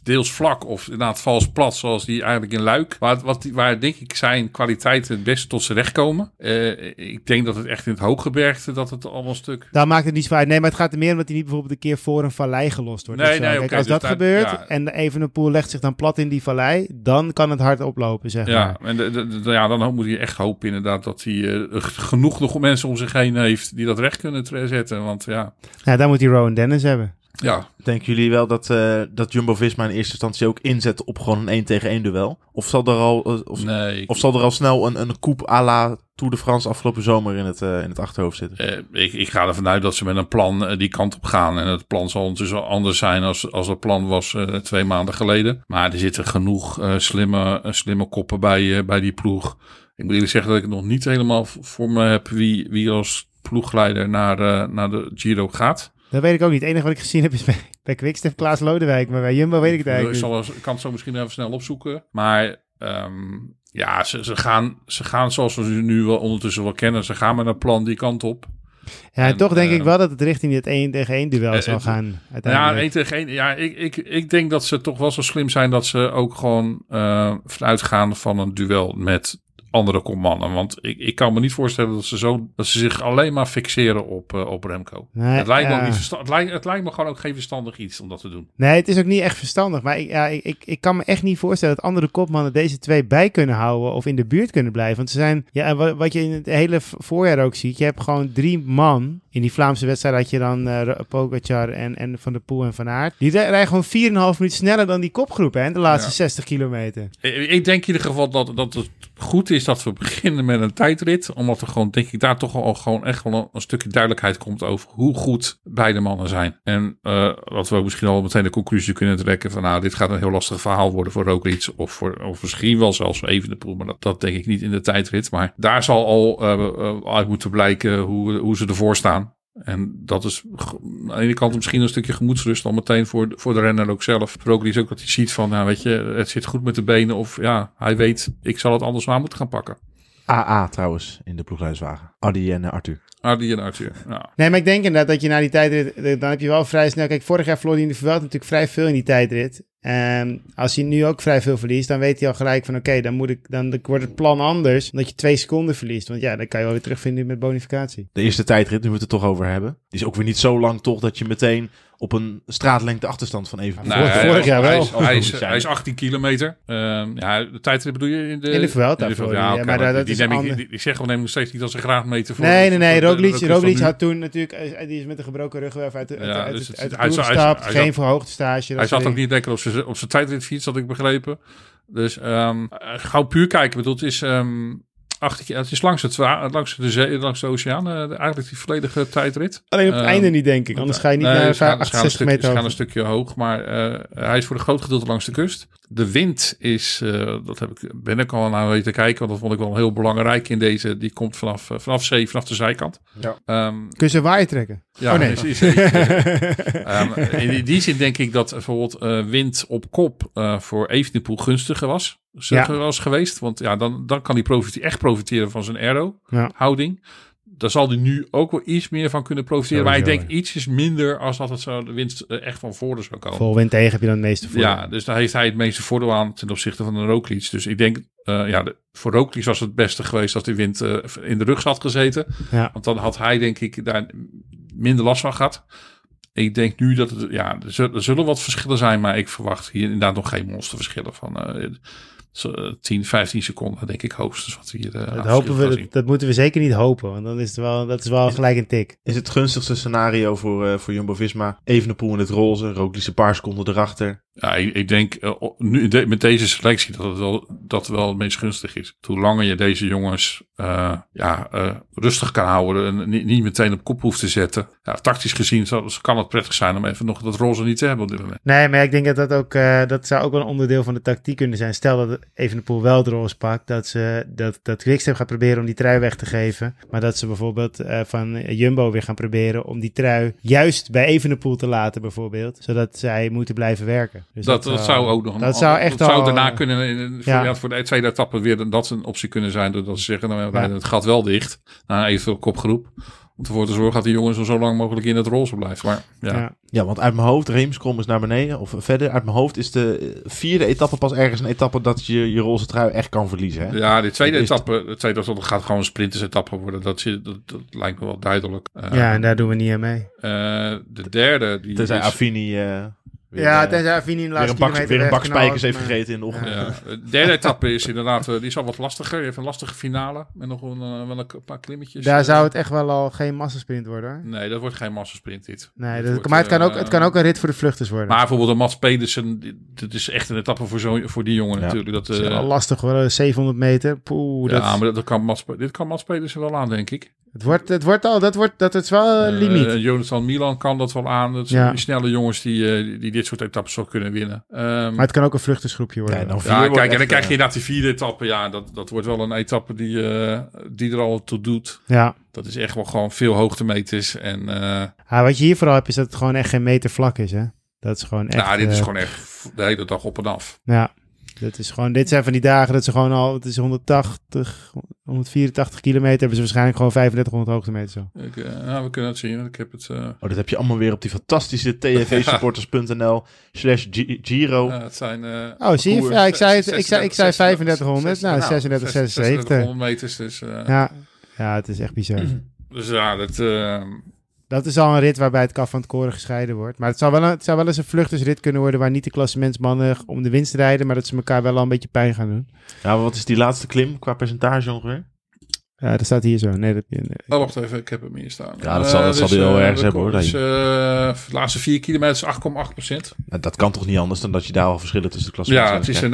B: deels vlak of inderdaad vals plat. Zoals die eigenlijk in Luik. Waar, wat, waar denk ik zijn kwaliteiten het beste tot zijn recht komen. Eh, ik denk dat het echt in het hooggebergte dat het allemaal een stuk...
G: Daar maakt het niet zo uit. Nee, maar het gaat er meer om dat hij niet bijvoorbeeld een keer voor een vallei gelost wordt.
B: Nee,
G: of zo.
B: nee,
G: Kijk, als
B: dus
G: dat
B: daar-
G: gebeurt
B: ja.
G: en Evenepoel legt zich dan plat in die vallei, dan kan het hard oplopen, zeg
B: Ja,
G: maar.
B: en de, de- de- ja, dan moet hij echt hopen inderdaad dat hij eh, genoeg nog mensen om zich heen heeft die dat recht kunnen zetten. Want ja,
G: Ja, dan moet hij Rowan Dennis hebben.
B: Ja
A: Denken jullie wel dat, eh, dat Jumbo-Visma in eerste instantie ook inzet op gewoon een 1 tegen 1 duel? Of zal er al, eh, of,
B: nee.
A: of zal er al snel een, een coupe à la Tour de France afgelopen zomer in het, eh, in het achterhoofd zitten?
B: Ik, ik ga ervan uit dat ze met een plan die kant op gaan. En het plan zal ondertussen anders zijn als, als het plan was twee maanden geleden. Maar er zitten genoeg slimme, slimme koppen bij, bij die ploeg. Ik moet eerlijk zeggen dat ik nog niet helemaal voor me heb wie, wie als ploegleider naar, naar de Giro gaat.
G: Dat weet ik ook niet. Het enige wat ik gezien heb is bij, bij Quickstep Klaas Lodewijk. Maar bij Jumbo weet ik het
B: Ik
G: eigenlijk
B: zal,
G: niet.
B: ik kan het zo misschien even snel opzoeken. Maar ehm, ja, ze, ze, gaan, ze gaan zoals we ze nu wel ondertussen wel kennen. Ze gaan met een plan die kant op.
G: Ja, en toch denk
B: eh,
G: ik wel dat het richting het 1 tegen 1 duel
B: eh,
G: zal
B: het-
G: gaan.
B: Ja,
G: Uiteindelijk.
B: één tegen één. Ja, ik, ik, ik denk dat ze toch wel zo slim zijn dat ze ook gewoon eh vanuit gaan van een duel met andere kopmannen. Want ik, ik kan me niet voorstellen dat ze, zo, dat ze zich alleen maar fixeren op, eh, op Remco.
G: Nee,
B: het, lijkt me niet het, lijkt, het lijkt me gewoon ook geen verstandig iets om dat te doen.
G: Nee, het is ook niet echt verstandig. Maar ik, ja, ik, ik, ik kan me echt niet voorstellen dat andere kopmannen deze twee bij kunnen houden of in de buurt kunnen blijven. Want ze zijn, ja, wat, wat je in het hele voorjaar ook ziet, je hebt gewoon drie man. In die Vlaamse wedstrijd had je dan eh Pogacar en, en Van der Poel en Van Aert. Die rij- rijden gewoon 4,5 minuten sneller dan die kopgroep, hè, de laatste
B: Ja.
G: 60 kilometer.
B: Ik, denk in ieder geval dat, dat het goed is dat we beginnen met een tijdrit. Omdat er gewoon, denk ik, daar toch al gewoon echt wel een, een stukje duidelijkheid komt over hoe goed beide mannen zijn. En eh, dat we ook misschien al meteen de conclusie kunnen trekken van nou, dit gaat een heel lastig verhaal worden voor Roglic. Of, voor, of misschien wel zelfs voor Evenepoel, maar dat, dat denk ik niet in de tijdrit. Maar daar zal al eh, uit moeten blijken hoe, hoe ze ervoor staan. En dat is aan de ene kant misschien een stukje gemoedsrust al meteen voor, de- voor de renner ook zelf. Voor ook ook dat hij ziet van, nou weet je, het zit goed met de benen. Of ja, hij weet, ik zal het anders maar moeten gaan pakken.
A: AA trouwens, in de ploegleiderswagen. Adi en eh, Arthur.
B: Adi en Arthur. Ja.
G: Nee, maar ik denk inderdaad dat je na die tijdrit, eh, dan heb je wel vrij snel... Kijk, vorig jaar verloor hij in de Vuelta natuurlijk vrij veel in die tijdrit. En als hij nu ook vrij veel verliest, dan weet hij al gelijk van... Oké, dan moet ik, dan wordt het plan anders, omdat je twee seconden verliest. Want ja, dan kan je wel weer terugvinden met bonificatie.
A: De eerste tijdrit, nu we het er toch over hebben. Die is ook weer niet zo lang toch dat je meteen op een straatlengte achterstand van even...
G: Nou, vorig jaar
B: hij
G: wel.
B: Is, hij, is, hij is 18 kilometer. Ehm, ja, de tijdrit bedoel je in de...
G: In Vuelta
B: ja,
G: maar
B: maar
G: dat
B: die,
G: is
B: neem ik,
G: ander-
B: die, die zeggen we nemen nog steeds niet als een graadmeter voor.
G: nee, nee, nee.
B: de-
G: Roglic,
B: de- de- van
G: Roglic
B: nu.
G: had toen natuurlijk... Die is met een gebroken rugwerf uit de, uit,
B: Ja,
G: uit,
B: dus
G: uit,
B: het-
G: uit de
B: hij
G: Tour
B: zat- hij
G: gestapt.
B: zat-
G: Geen verhoogde stage.
B: Hij zat ook niet lekker op zijn, op zijn tijdritfiets, had ik begrepen. Dus ehm eh, gauw puur kijken. Ik bedoel, het is, 18 keer- het is langs, het, langs, de, zee, langs de oceaan, eh, eigenlijk die volledige tijdrit.
G: Alleen op het
B: Ehm,
G: einde niet, denk ik. Anders ga je niet
B: Nee,
G: naar
B: ze gaan, ze gaan een
G: 68
B: stuk-
G: meter
B: gaan
G: hoog.
B: een stukje hoog, maar eh, hij is voor een groot gedeelte langs de kust. De wind is, eh, dat heb ik, ben ik al naar weten kijken, want dat vond ik wel heel belangrijk in deze. Die komt vanaf, eh, vanaf zee, vanaf de zijkant.
A: Ja.
B: Ehm,
G: Kun je ze waaien trekken?
B: ja,
G: Oh, nee.
B: is- is- Ehm, in die zin denk ik dat bijvoorbeeld eh, wind op kop eh, voor Evenepoel gunstiger was.
G: Ja.
B: was geweest. Want ja, dan, dan kan hij profite- echt profiteren van zijn
G: Ja.
B: Daar zal hij nu ook wel iets meer van kunnen profiteren. maar ik denk ietsjes minder als dat het zo de winst eh, echt van voren zou komen.
G: Vol wind tegen heb je dan het meeste voor.
B: Ja, dus daar heeft hij het meeste voordeel aan ten opzichte van een Roglic. Dus ik denk, eh, ja, de, voor Roglic was het beste geweest als die wind eh, in de rug had gezeten.
G: Ja.
B: Want dan had hij denk ik daar minder last van gehad. Ik denk nu dat het, ja, er zullen, er zullen wat verschillen zijn, maar ik verwacht hier inderdaad nog geen monsterverschillen van 10, 15 seconden, denk ik hoogstens wat we hier eh,
G: Dat, hopen we, dat, moeten we zeker niet hopen. Want dan is het wel, dat is wel gelijk een tik.
A: Is het gunstigste scenario voor, eh, voor Jumbo-Visma? Evenepoel in het roze, Roglic een paar seconden erachter.
B: Ja, ik, denk eh, nu, met deze selectie dat het wel, dat het wel het meest gunstig is. Hoe langer je deze jongens eh, ja, eh, rustig kan houden en niet, meteen op kop hoeft te zetten. Ja, tactisch gezien kan het prettig zijn om even nog dat roze niet te hebben op dit moment.
G: Nee, maar ik denk dat dat ook, dat zou ook wel een onderdeel van de tactiek kunnen zijn. Stel dat Evenepoel wel de roze pakt, dat, ze, dat, dat Quickstep gaat proberen om die trui weg te geven. Maar dat ze bijvoorbeeld van Jumbo weer gaan proberen om die trui juist bij Evenepoel te laten bijvoorbeeld. Zodat zij moeten blijven werken. Dus
B: dat, dat, zou ook nog
G: dat zou echt
B: dat zou daarna
G: eh,
B: kunnen, in- voor,
G: ja.
B: ja, voor de tweede etappe weer dat een optie kunnen zijn. Doordat ze zeggen, nou, we rijden het gat wel dicht. Na een eventueel kopgroep. Om ervoor te zorgen dat die jongens zo- lang mogelijk in het roze blijven. Maar ja,
G: Ja.
A: Ja, want uit mijn hoofd, Reemskrom is naar beneden, of verder, uit mijn hoofd is de eh, vierde etappe pas ergens een etappe dat je je roze trui echt kan verliezen. Hè?
B: Ja, de tweede
A: Dat
B: etappe, de tweede etappe gaat gewoon een sprintersetappe worden. Dat, zie- dat, dat lijkt me wel duidelijk. Eh,
G: ja, en daar doen we niet aan mee.
B: eh, de derde, die
A: Tenzij
B: is-
A: Affini eh, weer,
G: ja,
A: eh,
G: tenzij Avini in de
A: weer
G: laatste
A: een, bak,
G: kilometer
A: weer een bak spijkers heeft
G: maar-
A: gegeten in de ochtend.
B: Ja, de derde etappe is inderdaad, eh, die is al wat lastiger. Je heeft een lastige finale met nog een, eh, wel een paar klimmetjes.
G: Daar zou het echt wel al geen massasprint worden hoor.
B: Nee, dat wordt geen massasprint dit.
G: Nee,
B: Dat
G: dat,
B: wordt,
G: maar het kan, ook, het kan ook een rit voor de vluchters worden.
B: Maar bijvoorbeeld een Mats Pedersen, dit is echt een etappe voor, zo, voor die jongen
A: Ja.
B: natuurlijk. Dat,
G: dat is wel lastig hoor, 700 meter. Poeh, dat,
B: ja, maar dat, dat kan Mats, dit kan Mats Pedersen wel aan, denk ik.
G: het, wordt, het wordt al, dat, wordt, dat is wel een limiet.
B: Jonathan Milan kan dat wel aan. Dat zijn
G: Ja.
B: die snelle jongens die, eh, die, die dit soort etappes wel kunnen winnen. Ehm,
G: maar het kan ook een vluchtersgroepje worden.
A: Ja, dan
B: ja, kijk, en dan krijg je
A: eh,
B: inderdaad die vierde etappe. Ja, dat, dat wordt wel een etappe die, eh, die er al toe doet.
G: ja.
B: Dat is echt wel gewoon veel hoogtemeters. En eh
G: Ah, wat je hier vooral hebt is dat het gewoon echt geen meter vlak is hè. Dat is gewoon echt...
B: ja, dit is gewoon echt de hele dag op en af.
G: Ja, dit, is gewoon, dit zijn van die dagen dat ze gewoon al... Het is 180, 184 kilometer. Hebben ze waarschijnlijk gewoon 3500 hoogtemeter zo.
B: Ik, eh, ja, we kunnen het zien. Ik heb het... eh,
A: Oh, dat heb je allemaal weer op die fantastische tvsupporters.nl slash Gi- Giro.
B: ja, het zijn... eh,
G: Oh, zie je? Ja, ik zei, het, ik zei, ik zei 3500. Nou,
B: 36,
G: 36, 76.
B: 3600 meters. Dus, eh,
G: Ja. ja, het is echt bizar.
B: dus ja, dat...
G: Dat is al een rit waarbij het kaf van het koren gescheiden wordt. Maar het zou wel, een, het zou wel eens een vluchtersrit kunnen worden... waar niet de klassementsmannen om de winst rijden... maar dat ze elkaar wel al een beetje pijn gaan doen.
A: Ja, maar wat is die laatste klim qua percentage ongeveer?
G: Ja, dat staat hier zo. Nee, dat, nee.
B: Oh, wacht even, ik heb hem hier staan.
A: Ja, dat zal- dat zal wel
B: eh,
A: ergens hebben, hoor,
B: Dus, eh, de laatste vier kilometer is 8,8 procent.
A: Nou, dat kan toch niet anders dan dat je daar al verschillen tussen de klassen
B: Ja, het is een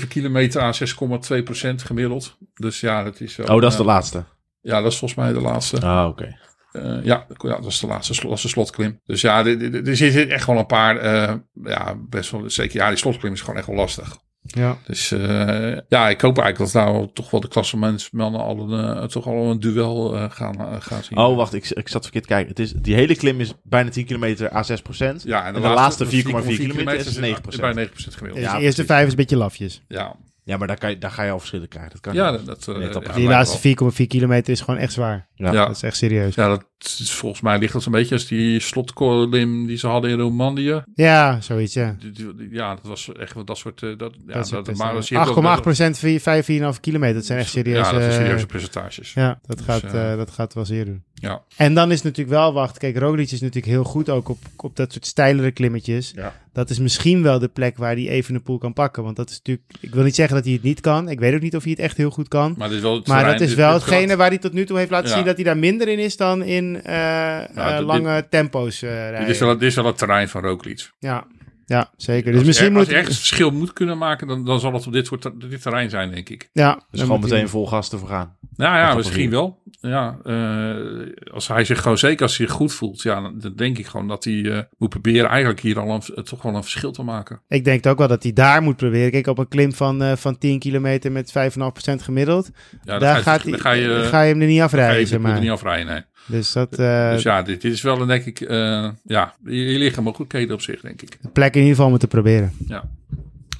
B: 9,7 kilometer aan 6,2 procent gemiddeld. Dus ja, dat is wel...
A: Oh, dat is de laatste.
B: Ja, dat is volgens mij de laatste.
A: Ah, oké.
B: Eh, ja, ja, dat is de laatste de slotklim. Dus ja, er- zitten echt wel een paar, eh, ja, best wel, zeker, ja, die slotklim is gewoon echt wel lastig.
G: Ja.
B: Dus eh, ja, ik hoop eigenlijk dat nou toch wel de klassementsmannen al een, eh, toch al een duel eh, gaan, gaan zien.
A: Oh, wacht, ik, ik zat verkeerd te kijken. Het is, die hele klim is bijna 10 kilometer à 6 procent.
B: Ja, en
A: de laatste 4,4 kilometer is
B: is
A: 9%.
B: bij 9% gemiddeld.
G: Dus
A: Ja,
G: de eerste
A: precies.
G: vijf is een beetje lafjes.
B: Ja,
A: Ja, maar daar, kan je, daar ga je al verschillen krijgen. Dat kan
B: ja
A: niet.
B: dat, dat, eh,
A: Nee,
G: Die laatste 4,4 kilometer is gewoon echt zwaar.
A: Ja.
B: Ja.
G: Dat is echt serieus.
B: Ja, dat is, volgens mij ligt dat een beetje als die slotkolim die ze hadden in Romandie.
G: Ja, zoiets, ja.
B: Die- die- die- Ja, dat was echt wel dat soort... eh, Dat, ja,
G: Dat
B: dat, maar
G: best,
B: je
G: eh,
B: hebt ook-
G: 8,8 procent, 5, 4,5 kilometer. Dat zijn echt serieuze...
B: Ja, dat zijn
G: eh,
B: serieuze percentages.
G: Ja, dat gaat,
B: eh,
G: eh, dat gaat wel zeer doen.
B: Ja.
G: En dan is het natuurlijk wel, wacht, kijk, Roglic is natuurlijk heel goed ook op, op dat soort steilere klimmetjes.
B: Ja.
G: Dat is misschien wel de plek waar hij even een poel kan pakken. Want dat is natuurlijk, ik wil niet zeggen dat hij het niet kan. Ik weet ook niet of hij het echt heel goed kan.
B: Maar, is wel het
G: Maar
B: terrein-
G: dat is wel hetgene waar hij tot nu toe heeft laten
B: Ja.
G: zien dat hij daar minder in is dan in eh, eh, lange tempo's eh, rijden.
B: Dit is, wel, dit is wel het terrein van Roglic.
G: Ja. ja, zeker. Dus
B: Als
G: misschien
B: er,
G: moet
B: als hij ergens verschil moet kunnen maken, dan, dan zal het op dit, soort, dit terrein zijn, denk ik.
G: Ja,
A: Dus gewoon meteen vol gas ervoor gaan.
B: Nou ja, misschien wel. Ja, eh, als hij zich gewoon zeker als hij zich goed voelt, ja, dan, denk ik gewoon dat hij eh, moet proberen eigenlijk hier al een, toch wel een verschil te maken.
G: Ik denk ook wel dat hij daar moet proberen. Kijk, op een klim van, eh, van 10 kilometer met 5,5% gemiddeld.
B: Ja,
G: daar
B: ga je-
G: gaat hij,
B: ga je,
G: ga je hem er niet
B: ga je
G: afrijden,
B: je er
G: maar.
B: niet afrijden, nee.
G: Dus dat eh
B: dus ja, dit, dit is wel een, denk ik, eh, ja, hier liggen mogelijkheden op zich, denk ik.
G: de plek in ieder geval moeten proberen.
B: Ja.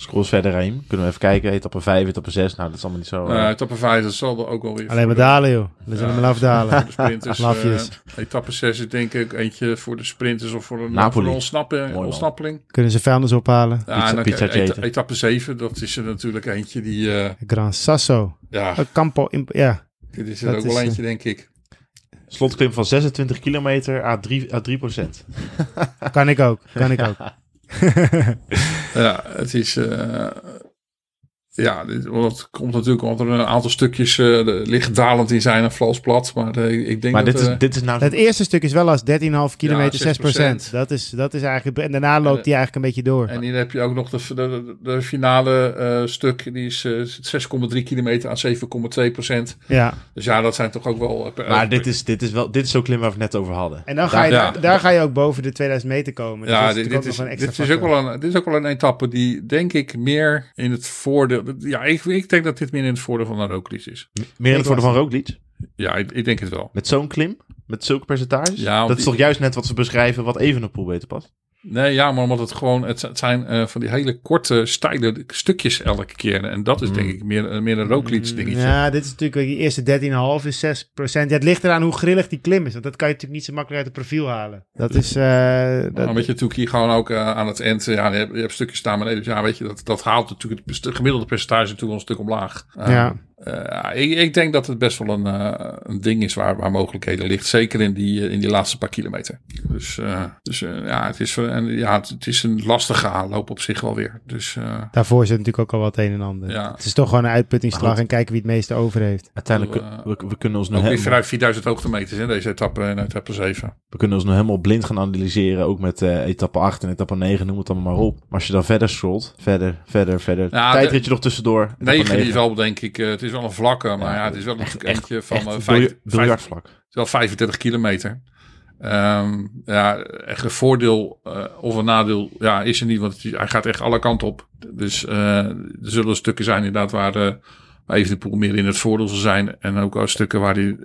A: Scroll eens verder heen. Kunnen we even kijken. Etappe 5, etappe 6. Nou, dat is allemaal niet zo...
B: Eh, etappe 5, dat zal er ook wel weer
G: Alleen maar dalen, joh. We zullen
B: Ja.
G: hem afdalen.
B: De sprinters.
G: Lafjes.
B: eh, etappe 6 is denk ik eentje voor de sprinters of voor een,
A: Napoli.
B: voor
A: man.
B: ontsnappeling.
G: Kunnen ze vuilnis ophalen.
B: Ja,
A: Pizza-
B: en dan
A: eten.
B: etappe 7, dat is er natuurlijk eentje die, eh,
G: Gran Sasso.
B: ja,
G: Campo. Ja,
B: dit is er
G: dat
B: ook wel eentje, denk ik.
A: Slotklim van 26 kilometer à 3, à 3 procent.
G: kan ik ook. Kan ik ook.
B: Ja, het is, eh, ja, dit, want het komt natuurlijk omdat er een aantal stukjes eh, licht dalend in zijn en vals plat, maar eh, ik denk
A: Maar
B: dat...
A: dit is,
B: eh,
A: dit is nou...
G: Het eerste stuk is wel als 13,5 kilometer, 6
B: 6%.
G: Dat is, dat is eigenlijk... En daarna loopt hij eigenlijk een beetje door.
B: En hier heb je ook nog de, de, de finale eh, stuk, die is eh, 6,3 kilometer aan 7,2 procent.
G: Ja.
B: Dus ja, dat zijn toch ook wel... eh,
A: Maar dit is, dit is wel... Dit is zo'n klim waar we het net over hadden.
G: En dan ga je,
B: Ja.
G: daar, daar ga je ook boven de 2000 meter komen. Dus
B: Ja,
G: dat
B: dit,
G: ook
B: is, dit, is ook wel een, dit is ook wel een etappe die denk ik meer in het voordeel... ja, ik, ik denk dat dit meer in het voordeel van een Roglic is.
A: Meer in het voordeel van Roglic?
B: Ja, ik, ik denk het wel.
A: Met zo'n klim? Met zulke percentages?
B: Ja,
A: dat is toch juist net wat ze beschrijven wat Evenepoel beter past?
B: Nee, ja, maar omdat het gewoon, het, zijn eh, van die hele korte, steile stukjes elke keer. En dat is denk ik meer, eh, meer een Roglic dingetje.
G: Ja, dit is natuurlijk, die eerste 13,5 is 6 Ja, het ligt eraan hoe grillig die klim is. Want dat kan je natuurlijk niet zo makkelijk uit het profiel halen. Dat is... eh, dat,
B: Dan weet je natuurlijk hier gewoon ook aan het eind, ja, je hebt, je hebt stukjes staan beneden. Dus ja, weet je, dat, dat haalt natuurlijk het gemiddelde percentage natuurlijk wel een stuk omlaag.
G: Ja.
B: Eh, ik, ik denk dat het best wel een, eh, een ding is waar, waar mogelijkheden ligt. Zeker in die, eh, in die laatste paar kilometer. Dus, eh, dus eh, ja, het is, en, ja, het, het is een lastige aanloop op zich wel weer. Dus eh,
G: Daarvoor zit natuurlijk ook al wat een en ander.
B: Ja.
G: Het is toch gewoon een uitputtingsslag en kijken wie het meeste over heeft.
A: Uiteindelijk, we, we kunnen ons
B: weer
A: helemaal,
B: vanuit 4000 hoogtemeters in deze etappe en etappe 7.
A: we kunnen ons nu helemaal blind gaan analyseren. Ook met eh, etappe 8 en etappe 9, noem het allemaal maar op. Maar als je dan verder scrolt, verder, verder, verder.
B: Ja,
A: Tijdritje nog tussendoor. etappe
B: 9 die is
A: 9.
B: wel, denk ik, eh, het is wel een vlakke, maar ja, het is wel natuurlijk
A: echt-
B: eentje van
A: Echt een
B: vijf- vijf-. Het is wel 35 kilometer. Ehm, ja, echt een voordeel eh, of een nadeel ja, is er niet, want het hij gaat echt alle kanten op. Dus eh, er zullen stukken zijn inderdaad waar, eh waar Evenepoel meer in het voordeel zal zijn. En ook wel stukken waar hij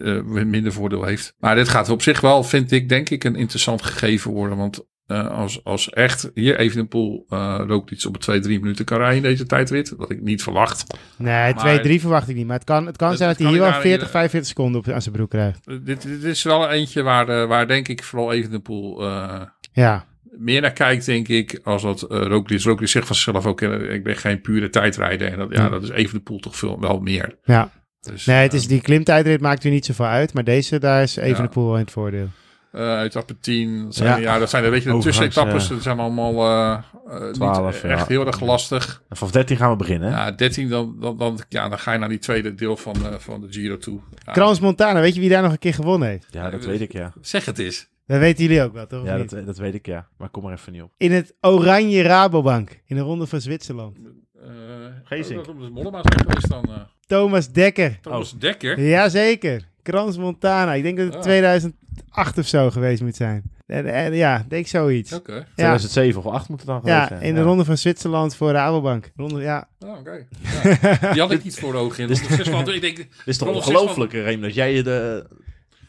B: minder voordeel heeft. Maar dit gaat op zich wel, vind ik, denk ik, een interessant gegeven worden. Want eh, als, als echt hier Evenepoel uh, loopt iets op een 2, 3 minuten kan rijden in deze tijdrit. Wat ik niet verwacht.
G: Nee, 2, 3 verwacht ik niet. Maar het kan, het kan
B: Het-
G: zijn
B: het
G: dat hij hier wel
B: daar-
G: 40, 45 seconden op, aan zijn broek krijgt.
B: Eh, Dit, dit is wel eentje waar, waar denk ik vooral Evenepoel... eh
G: Ja,
B: meer naar kijkt, denk ik, als dat uh, Roglic. Roglic zegt van zichzelf ook, ik ben geen pure tijdrijder. En dat, ja, dat is even de pool toch veel, wel meer.
G: ja.
B: Dus,
G: Nee, het is, die klimtijdrit maakt er niet zoveel uit. Maar deze, daar is even de poel wel in het voordeel.
B: Uh, etappe 10. Dat zijn,
A: ja.
B: dat zijn weet je, de tussenetappes.
A: Ja.
B: Dat zijn allemaal
A: uh,
B: niet echt heel erg lastig.
A: En vanaf 13 gaan we beginnen.
B: Ja, 13, dan, dan, dan, ja, dan ga je naar die tweede deel van, van de Giro toe.
G: Krans Montana, weet je wie daar nog een keer gewonnen heeft?
A: Ja, dat weet ik, ja.
B: Zeg het eens.
G: Dat weten jullie ook wel, toch?
A: Ja, dat, dat, weet ik, ja. Maar kom maar even niet op.
G: In het Oranje Rabobank, in de Ronde van Zwitserland.
B: Uh,
A: Geesink.
B: is.
G: Thomas Dekker.
B: Thomas Dekker?
G: Jazeker. Krans Montana. Ik denk dat het
B: ah.
G: 2020. 2000 acht of zo geweest moet zijn. Eh, eh, ja, denk zoiets.
B: Oké.
G: Okay.
A: 2007 ja. of 8 moet het dan geweest
G: ja,
A: zijn.
G: In de ronde van Zwitserland voor de Rabobank. Ronde, ja.
B: Oh, oké. Okay. Die had ik iets voor de ogen in. Is
A: toch ongelooflijk, Reem, dat jij je de...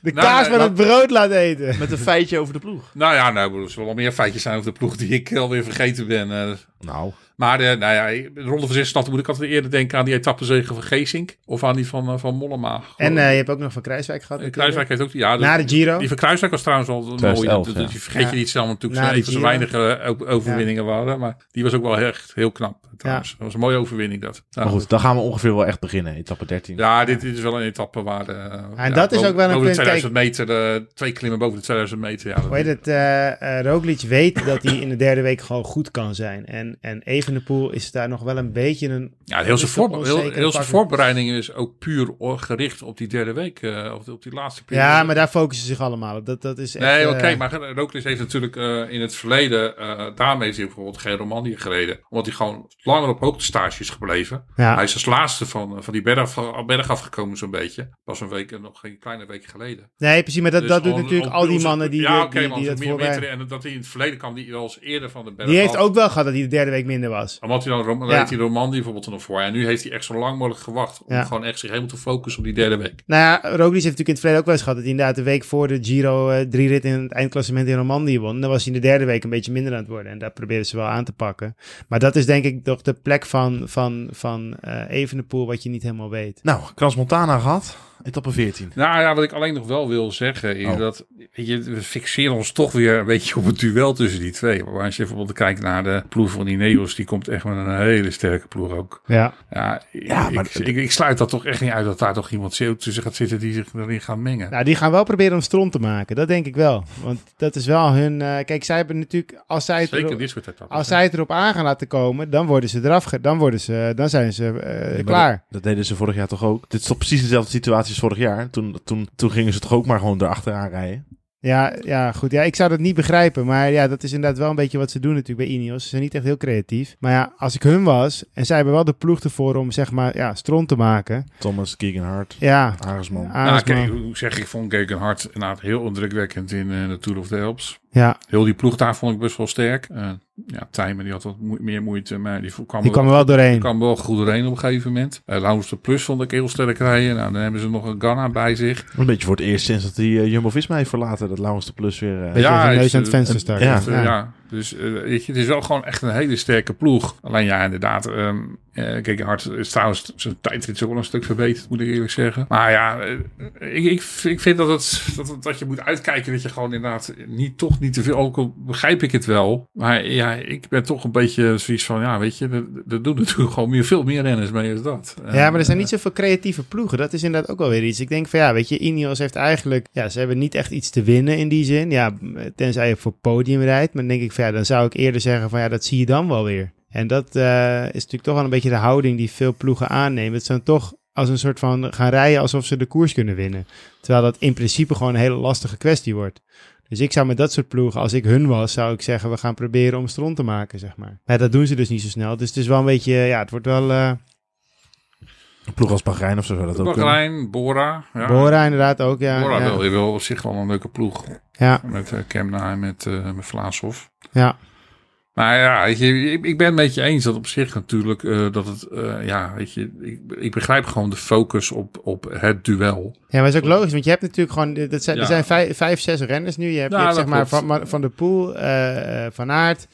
G: De
B: nou,
G: kaas met het brood laat eten.
A: Met een feitje over de ploeg.
B: Nou ja, nou, er zullen wel meer feitjes zijn over de ploeg die ik alweer vergeten ben. Eh.
A: Nou
B: maar eh, nou ja, de Ronde van moet ik altijd eerder denken aan die etappezege van Geesink. Of aan die van, eh, van Mollema.
G: En eh, je hebt ook nog van Kruiswijk gehad.
B: Eh. Kruiswijk heeft ook... Ja,
G: Na de Giro.
B: Die van Kruiswijk was trouwens wel een mooie.
A: 2011,
B: dat-
A: ja.
B: dat- Die vergeet je niet snel, natuurlijk
G: Na
B: zijn
G: de
B: even zo weinig eh, overwinningen waren. Maar die was ook wel echt heel knap. Trouwens. Dat was een mooie overwinning dat.
A: maar goed, dan gaan we ongeveer wel echt beginnen. Etappe 13.
B: Ja, dit, dit is wel een etappe waar... eh,
G: En dat is
B: boven-
G: ook wel een
B: boven de
G: punt,
B: 2000 meter, eh, twee klimmen boven de 2000 meter. Ja,
G: Hoe heet het? eh Roglic weet dat hij in de derde week gewoon goed kan zijn. En, en Evenepoel is daar nog wel een beetje een...
B: Ja, heel zijn, voor, heel, zijn voorbereiding is ook puur gericht op die derde week, eh, of op die laatste periode.
G: Ja, maar daar focussen ze zich allemaal op. Dat, dat is echt...
B: Nee, oké, maar Roglic heeft natuurlijk eh, in het verleden, eh daarmee is hij bijvoorbeeld geen Romandie gereden. Omdat hij gewoon langer op hoogtestage is gebleven.
G: Ja.
B: Hij is als laatste van, eh, van die berg, berg afgekomen zo'n beetje. Pas een week, nog geen kleine week geleden.
G: Nee, precies. Maar dat,
B: Dus
G: dat doet natuurlijk al die mannen die,
B: ja,
G: die, die, die dat
B: meer en dat hij in het verleden kwam, die wel eens eerder van de berg
G: Die heeft
B: af.
G: ook wel gehad dat hij de derde week minder was.
B: Omdat hij dan Rom-
G: Ja.
B: reed hij Romandie bijvoorbeeld er nog voor. En nu heeft hij echt zo lang mogelijk gewacht. Om
G: Ja.
B: gewoon echt zich helemaal te focussen op die derde week.
G: Nou ja, Roglic heeft natuurlijk in het verleden ook wel eens gehad dat hij inderdaad de week voor de Giro eh, drie rit in het eindklassement in Romandie won. Dan was hij in de derde week een beetje minder aan het worden. En daar probeerden ze wel aan te pakken. Maar dat is denk ik toch de plek van, van, van eh Evenepoel wat je niet helemaal weet.
A: Nou, Krans Montana gehad. Etappe 14.
B: Nou ja, wat ik alleen nog wel wil zeggen is
A: Oh.
B: dat weet je, we fixeren ons toch weer een beetje op het duel tussen die twee. Maar als je bijvoorbeeld kijkt naar de ploeg van Ineos, die komt echt met een hele sterke ploeg ook.
G: Ja.
B: Ja,
A: Ja,
B: ik,
A: maar-
B: ik, ik, ik sluit dat toch echt niet uit dat daar toch iemand tussen gaat zitten die zich erin gaat mengen.
G: Nou, die gaan wel proberen om stront te maken. Dat denk ik wel. Want dat is wel hun... eh, kijk, zij hebben natuurlijk... Als zij het,
B: Zeker
G: erop,
B: dit soort etappes.
G: als zij het erop aan gaan laten komen, dan worden ze eraf... Dan, worden ze, dan zijn ze eh, klaar.
A: Dat, dat deden ze vorig jaar toch ook. Dit is toch precies dezelfde situatie vorig jaar. Toen, toen, toen gingen ze toch ook maar gewoon erachteraan rijden.
G: Ja, ja, goed. Ja, ik zou dat niet begrijpen. Maar ja, dat is inderdaad wel een beetje wat ze doen natuurlijk bij Ineos. Ze zijn niet echt heel creatief. Maar ja, als ik hun was... En zij hebben wel de ploeg ervoor om, zeg maar, ja, stront te maken.
A: Thomas, Keegan Hart,
G: Ja,
A: Aresman.
B: Nou,
G: Arendsman.
B: kijk, hoe zeg ik, vond Gegenhard inderdaad heel indrukwekkend in eh, de Tour of the Alps.
G: Ja,
B: Heel die ploeg daar vond ik best wel sterk. Eh, ja, Tijmen die had wat moe- meer moeite, maar die kwam,
G: die kwam er wel doorheen.
B: kwam wel goed doorheen op een gegeven moment. Uh, Laurens de Plus vond ik heel sterk rijden. Nou, dan hebben ze nog een Ghana bij zich.
A: Een beetje voor het eerst sinds dat die eh, Jumbo-Visma heeft verlaten. Dat Laurens de Plus weer... eh,
G: Beetje
B: Ja,
G: neus aan het
B: eh,
G: venster
A: eh,
G: starten.
A: ja.
B: Eh, ja. Dus eh, weet je, het is wel gewoon echt een hele sterke ploeg. Alleen ja, inderdaad. ehm eh kijk, Hart is trouwens zijn tijdrit ook wel een stuk verbeterd, moet ik eerlijk zeggen. Maar ja, eh, ik, ik, ik vind dat, het, dat, dat je moet uitkijken dat je gewoon inderdaad niet, toch niet te veel, ook al begrijp ik het wel. Maar ja, ik ben toch een beetje zoiets van, ja, weet je, er, er doen natuurlijk gewoon meer, veel meer renners mee als dat.
G: Ja, maar er zijn niet zoveel creatieve ploegen. Dat is inderdaad ook wel weer iets. Ik denk van ja, weet je, Ineos heeft eigenlijk... Ja, ze hebben niet echt iets te winnen in die zin. Ja, tenzij je voor podium rijdt. Maar dan denk ik van ja, dan zou ik eerder zeggen van ja, dat zie je dan wel weer. En dat eh, is natuurlijk toch wel een beetje de houding die veel ploegen aannemen. Het zijn toch als een soort van gaan rijden alsof ze de koers kunnen winnen. Terwijl dat in principe gewoon een hele lastige kwestie wordt. Dus ik zou met dat soort ploegen, als ik hun was, zou ik zeggen, we gaan proberen om stront te maken, zeg maar. Maar dat doen ze dus niet zo snel. Dus het is wel een beetje, ja, het wordt wel... eh,
A: Een ploeg als Bahrein of zo zou dat ook.
B: Bahrein, Bora. Ja.
G: Bora inderdaad ook, ja.
B: Bora
G: ja.
B: wil, je wil op zich wel een leuke ploeg.
G: Ja,
B: Met uh, Kemna en met, uh, met Vlaashoff.
G: Ja.
B: Maar ja, weet je, ik, ik ben het met je eens dat op zich natuurlijk uh, dat het, uh, ja, weet je, ik, ik, begrijp gewoon de focus op, op het duel.
G: Ja, maar dat is ook logisch, want je hebt natuurlijk gewoon, dat zijn, ja. er zijn vijf, vijf, zes renners nu. Je hebt, ja, je hebt zeg maar van, van de Poel, uh, Van Aert,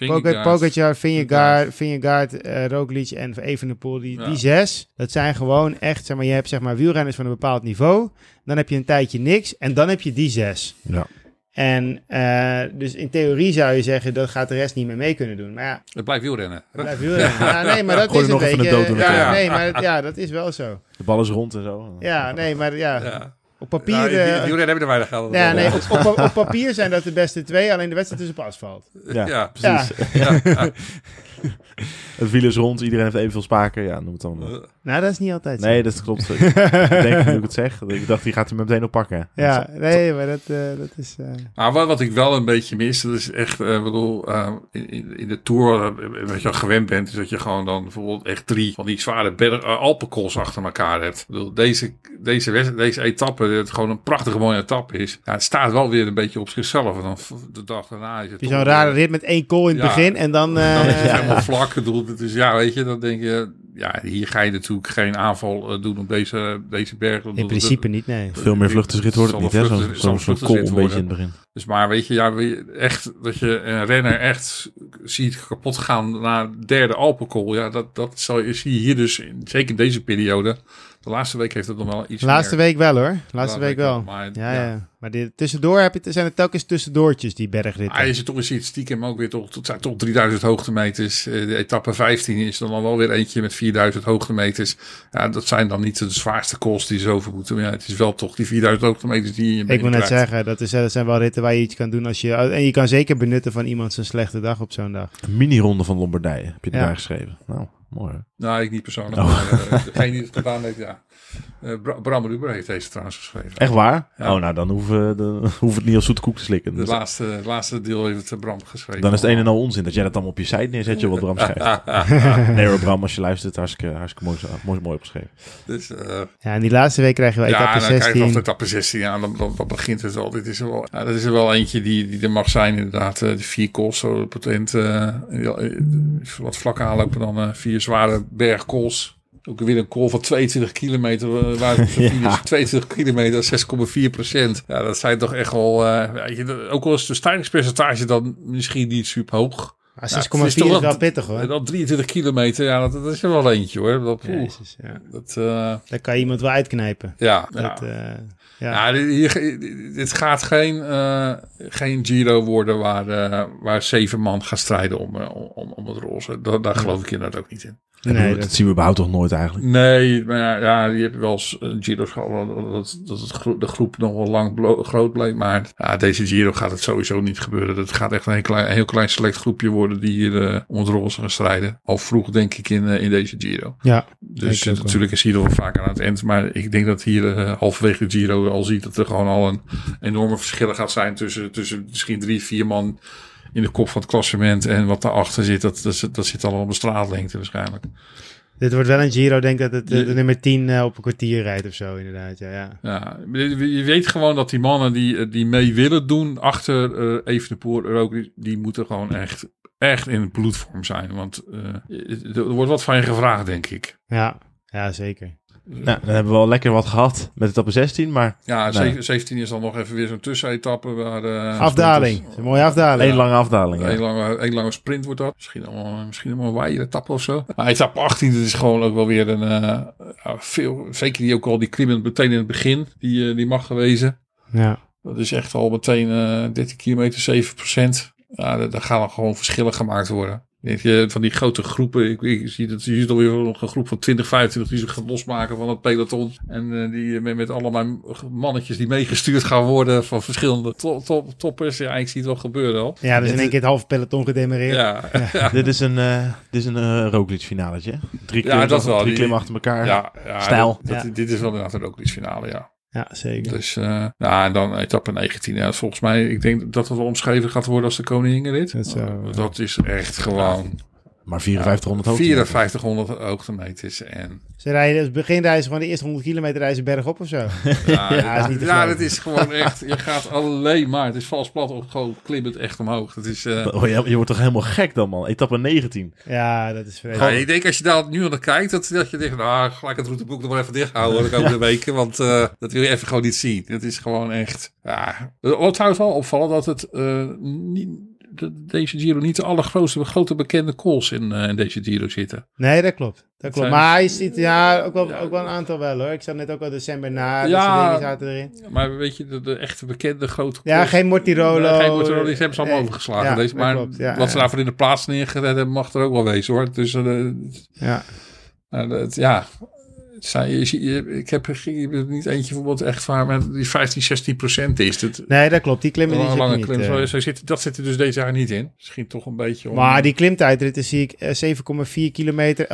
G: uh, Pogacar, Vingegaard, Vingegaard uh, Roglic en Evenepoel, die, ja. die zes, dat zijn gewoon echt, zeg maar, je hebt zeg maar wielrenners van een bepaald niveau, dan heb je een tijdje niks en dan heb je die zes.
A: Ja.
G: En uh, dus in theorie zou je zeggen, dat gaat de rest niet meer mee kunnen doen. Maar ja,
B: het blijft wielrennen.
G: Het blijft wielrennen. ja, nee, maar dat is een beetje... Ja, ja, nee, maar ja, dat is wel zo.
A: De bal is rond en zo.
G: Ja, nee, maar ja... ja. Op papier...
B: Nou, wielrennen hebben er weinig geld
G: Ja, nee, op, op, op, papier zijn dat de beste twee, alleen de wedstrijd is op asfalt.
A: Ja, ja precies. Ja. het wiel is rond, iedereen heeft evenveel spaken. Ja, noem het dan.
G: Nou, dat is niet altijd zo.
A: Nee, dat klopt. ik denk nu ik het zeg. Ik dacht, die gaat hij meteen oppakken.
G: Ja, nee, maar dat, uh, dat is... Uh...
B: Maar wat, wat ik wel een beetje mis, dat is echt, uh, bedoel, in, in, de Tour, wat je al gewend bent, is dat je gewoon dan bijvoorbeeld echt drie van die zware berg, Alpenkools achter elkaar hebt. Ik bedoel, deze, deze, deze etappe, het gewoon een prachtige mooie etappe is. Ja, het staat wel weer een beetje op zichzelf. En dan de dag daarna is het...
G: Zo'n rare rit met één kool in het ja, begin en dan...
B: dan is het helemaal vlak bedoeld. Dus ja, weet je, dan denk je, ja, hier ga je natuurlijk geen aanval uh, doen op deze, deze berg.
G: In principe niet, nee.
A: Veel meer vluchtersrit wordt het niet, hè? Zo'n zo, zo kool een beetje in het begin.
B: Dus maar weet je, ja, echt, dat je een renner echt ziet kapot gaan na derde Alpenkool. Ja, dat, dat zal je, zie je hier dus, in, zeker in deze periode. De laatste week heeft het nog wel iets
G: Laatste
B: meer.
G: week wel hoor. Laatste, laatste week, week wel. Maar, ja, ja. ja. Maar dit, tussendoor heb je, zijn het telkens tussendoortjes, die bergritten.
B: Ah, je zit toch eens iets stiekem ook weer toch, tot, tot 3000 hoogtemeters. De etappe 15 is dan al wel weer eentje met 4000 hoogtemeters. Ja, dat zijn dan niet de zwaarste kosten die ze over moeten. Maar ja, het is wel toch die 4000 hoogtemeters die je
G: Ik wil net zeggen, dat, is, dat zijn wel ritten waar je iets kan doen als je... En je kan zeker benutten van iemand zijn slechte dag op zo'n dag.
A: Een mini-ronde van Lombardije heb je ja. daar geschreven. Nou, mooi.
B: Nou, ik niet persoonlijk. Oh. Maar, uh, degene die het gedaan heeft, ja. Uh, Bram Ruber heeft deze trouwens geschreven.
A: Echt waar? Ja. Oh, nou dan hoeven we hoef het niet als zoete koek te slikken.
B: Dus laatste, het laatste deel heeft het Bram geschreven.
A: Dan is het een en al onzin dat jij dat dan op je site neerzet, je wat Bram schrijft. nee hoor, Bram, als je luistert, hartstikke, hartstikke mooi, mooi, mooi opgeschreven.
B: Dus, uh,
G: ja, en die laatste week krijgen we
B: ja,
G: etappe 16. Ja, dan krijg je
B: etappe 16. Ja, dan, dan, dan, begint het al. Dit is er wel, ja, dat is er wel eentje die, die er mag zijn inderdaad. Uh, de vier kools, zo potent. Uh, wat vlak aanlopen dan uh, vier zware bergkools. Ook weer een call van 22 kilometer. Waar ja. 22 kilometer, 6,4 procent. Ja, dat zijn toch echt wel... Uh, ook al is de stijgingspercentage dan misschien niet super hoog.
G: Ja, 6,4 ja, is, is wel pittig hoor.
B: Dan 23 kilometer, ja, dat, dat is er wel eentje hoor. Dat,
G: Jezus, ja.
B: dat, uh,
G: Daar kan je iemand wel uitknijpen.
B: Ja,
G: dat,
B: ja.
G: Uh,
B: ja. ja hier, dit gaat geen, uh, geen Giro worden waar, waar zeven man gaan strijden om, om, om het roze. Daar, daar geloof ik inderdaad ook niet in.
A: Nee, dat, dat, zien we überhaupt toch nooit eigenlijk?
B: Nee, maar ja, ja je hebt wel eens Giro's gehad dat, dat het gro de groep nog wel lang groot bleef. Maar ja, deze Giro gaat het sowieso niet gebeuren. Dat gaat echt een heel klein, een heel klein select groepje worden die hier uh, om het roze gaan strijden. Al vroeg denk ik in, uh, in deze Giro.
G: Ja.
B: Dus natuurlijk is Giro vaak aan het eind. Maar ik denk dat hier uh, halverwege de Giro al ziet dat er gewoon al een enorme verschillen gaat zijn tussen, tussen misschien drie, vier man in de kop van het klassement en wat daarachter zit, dat, dat, dat zit al op een straatlengte waarschijnlijk.
G: Dit wordt wel een Giro, denk ik dat het eh, de nummer 10 eh, op een kwartier rijdt of zo, inderdaad. Ja, ja.
B: Ja, je weet gewoon dat die mannen die, eh, die mee willen doen achter eh Evenepoel en ook die, moeten gewoon echt, echt in bloedvorm zijn. Want eh, er wordt wat van je gevraagd, denk ik.
G: ja. ja zeker.
A: Nou, dan hebben we al lekker wat gehad met etappe 16, maar
B: Ja,
A: Nee.
B: zeven- 17 is dan nog even weer zo'n tussenetappe waar... eh,
G: Afdaling. Een mooie afdaling.
A: één lange afdaling.
B: Een
A: Ja.
B: lange, een lange sprint wordt dat. Misschien allemaal, misschien allemaal een waaie etappe of zo. Maar etappe 18, dat is gewoon ook wel weer een... eh, veel, zeker die ook al die klimmen meteen in het begin. Die, eh, die mag gewezen.
G: Ja.
B: Dat is echt al meteen eh 13 kilometer, 7 procent. Ja, daar gaan dan gewoon verschillen gemaakt worden. Weet je, van die grote groepen. Ik, ik zie dat je ziet alweer nog een groep van 20, 25 die zich gaat losmaken van het peloton. En eh, die met, met allemaal mannetjes die meegestuurd gaan worden van verschillende to- top- toppers. Ja, ik zie het wel gebeuren al.
G: ja, dus in één keer het halve peloton gedemereerd.
B: Ja,
A: Dit is een, eh dit is een eh Roglic finaletje. Drie,
B: Ja, dat wel.
A: drie
B: Die-
A: klimmen achter elkaar.
B: ja, ja
A: Stijl.
B: dat-. Dit is wel inderdaad een Roglic finale, ja.
G: Ja, zeker.
B: Dus, eh ja, en dan etappe 19. Ja, volgens mij, ik denk dat het wel omschreven gaat worden als de.
G: Dat zou-
B: dat is echt gewoon
A: Maar 5400 hoogte.
B: 5400 hoogtemeters. En
G: Ze rijden, het begin rijden ze gewoon de eerste 100 kilometer reizen bergop of zo.
B: ja,
G: Ja, is niet te
B: ja, dat is gewoon echt, je gaat alleen maar, het is vals plat of gewoon klimmend echt omhoog. Dat is, eh,
A: Oh, je, je wordt toch helemaal gek dan, man. Etappe 19.
G: Ja, dat is
B: ja,
G: vreselijk.
B: ik denk als je daar nu naar kijkt, dat, dat je denkt, nou, gelijk het routeboek nog maar even dicht houden de komende weken, want eh, dat wil je even gewoon niet zien. Het is gewoon echt, ja. Het trouwens wel opvallen dat het eh, niet, de- deze Giro niet de allergrootste, grote bekende calls in, eh, in deze Giro zitten.
G: Nee, dat klopt. Dat klopt.
B: zijn-
G: Maar je ziet, ja, ook wel,
B: Ja.
G: ook wel een aantal wel hoor. Ik zat net ook al december na,
B: Ja.
G: zaten erin.
B: Maar weet je, de, de echte bekende grote
G: Ja, geen Mortirolo.
B: Nee, geen Mortirolo, die hebben ze allemaal
G: Nee.
B: overgeslagen.
G: Ja,
B: Deze, maar
G: klopt. Ja,
B: wat ze daarvoor in de plaats neergezet hebben, mag er ook wel wezen hoor. Dus eh,
G: Ja.
B: uh, het, ja, het zijn, je, ziet- je- ik heb er niet eentje bijvoorbeeld echt waar met die 15, 16 procent is. Dat,
G: Nee, dat klopt. Die klimmen
B: lange,
G: niet.
B: klim,
G: eh.
B: zo, zo zit, dat zit er dus deze jaar niet in. Misschien toch een beetje om...
G: Maar die klimtijdritten zie ik eh, 7,4 kilometer,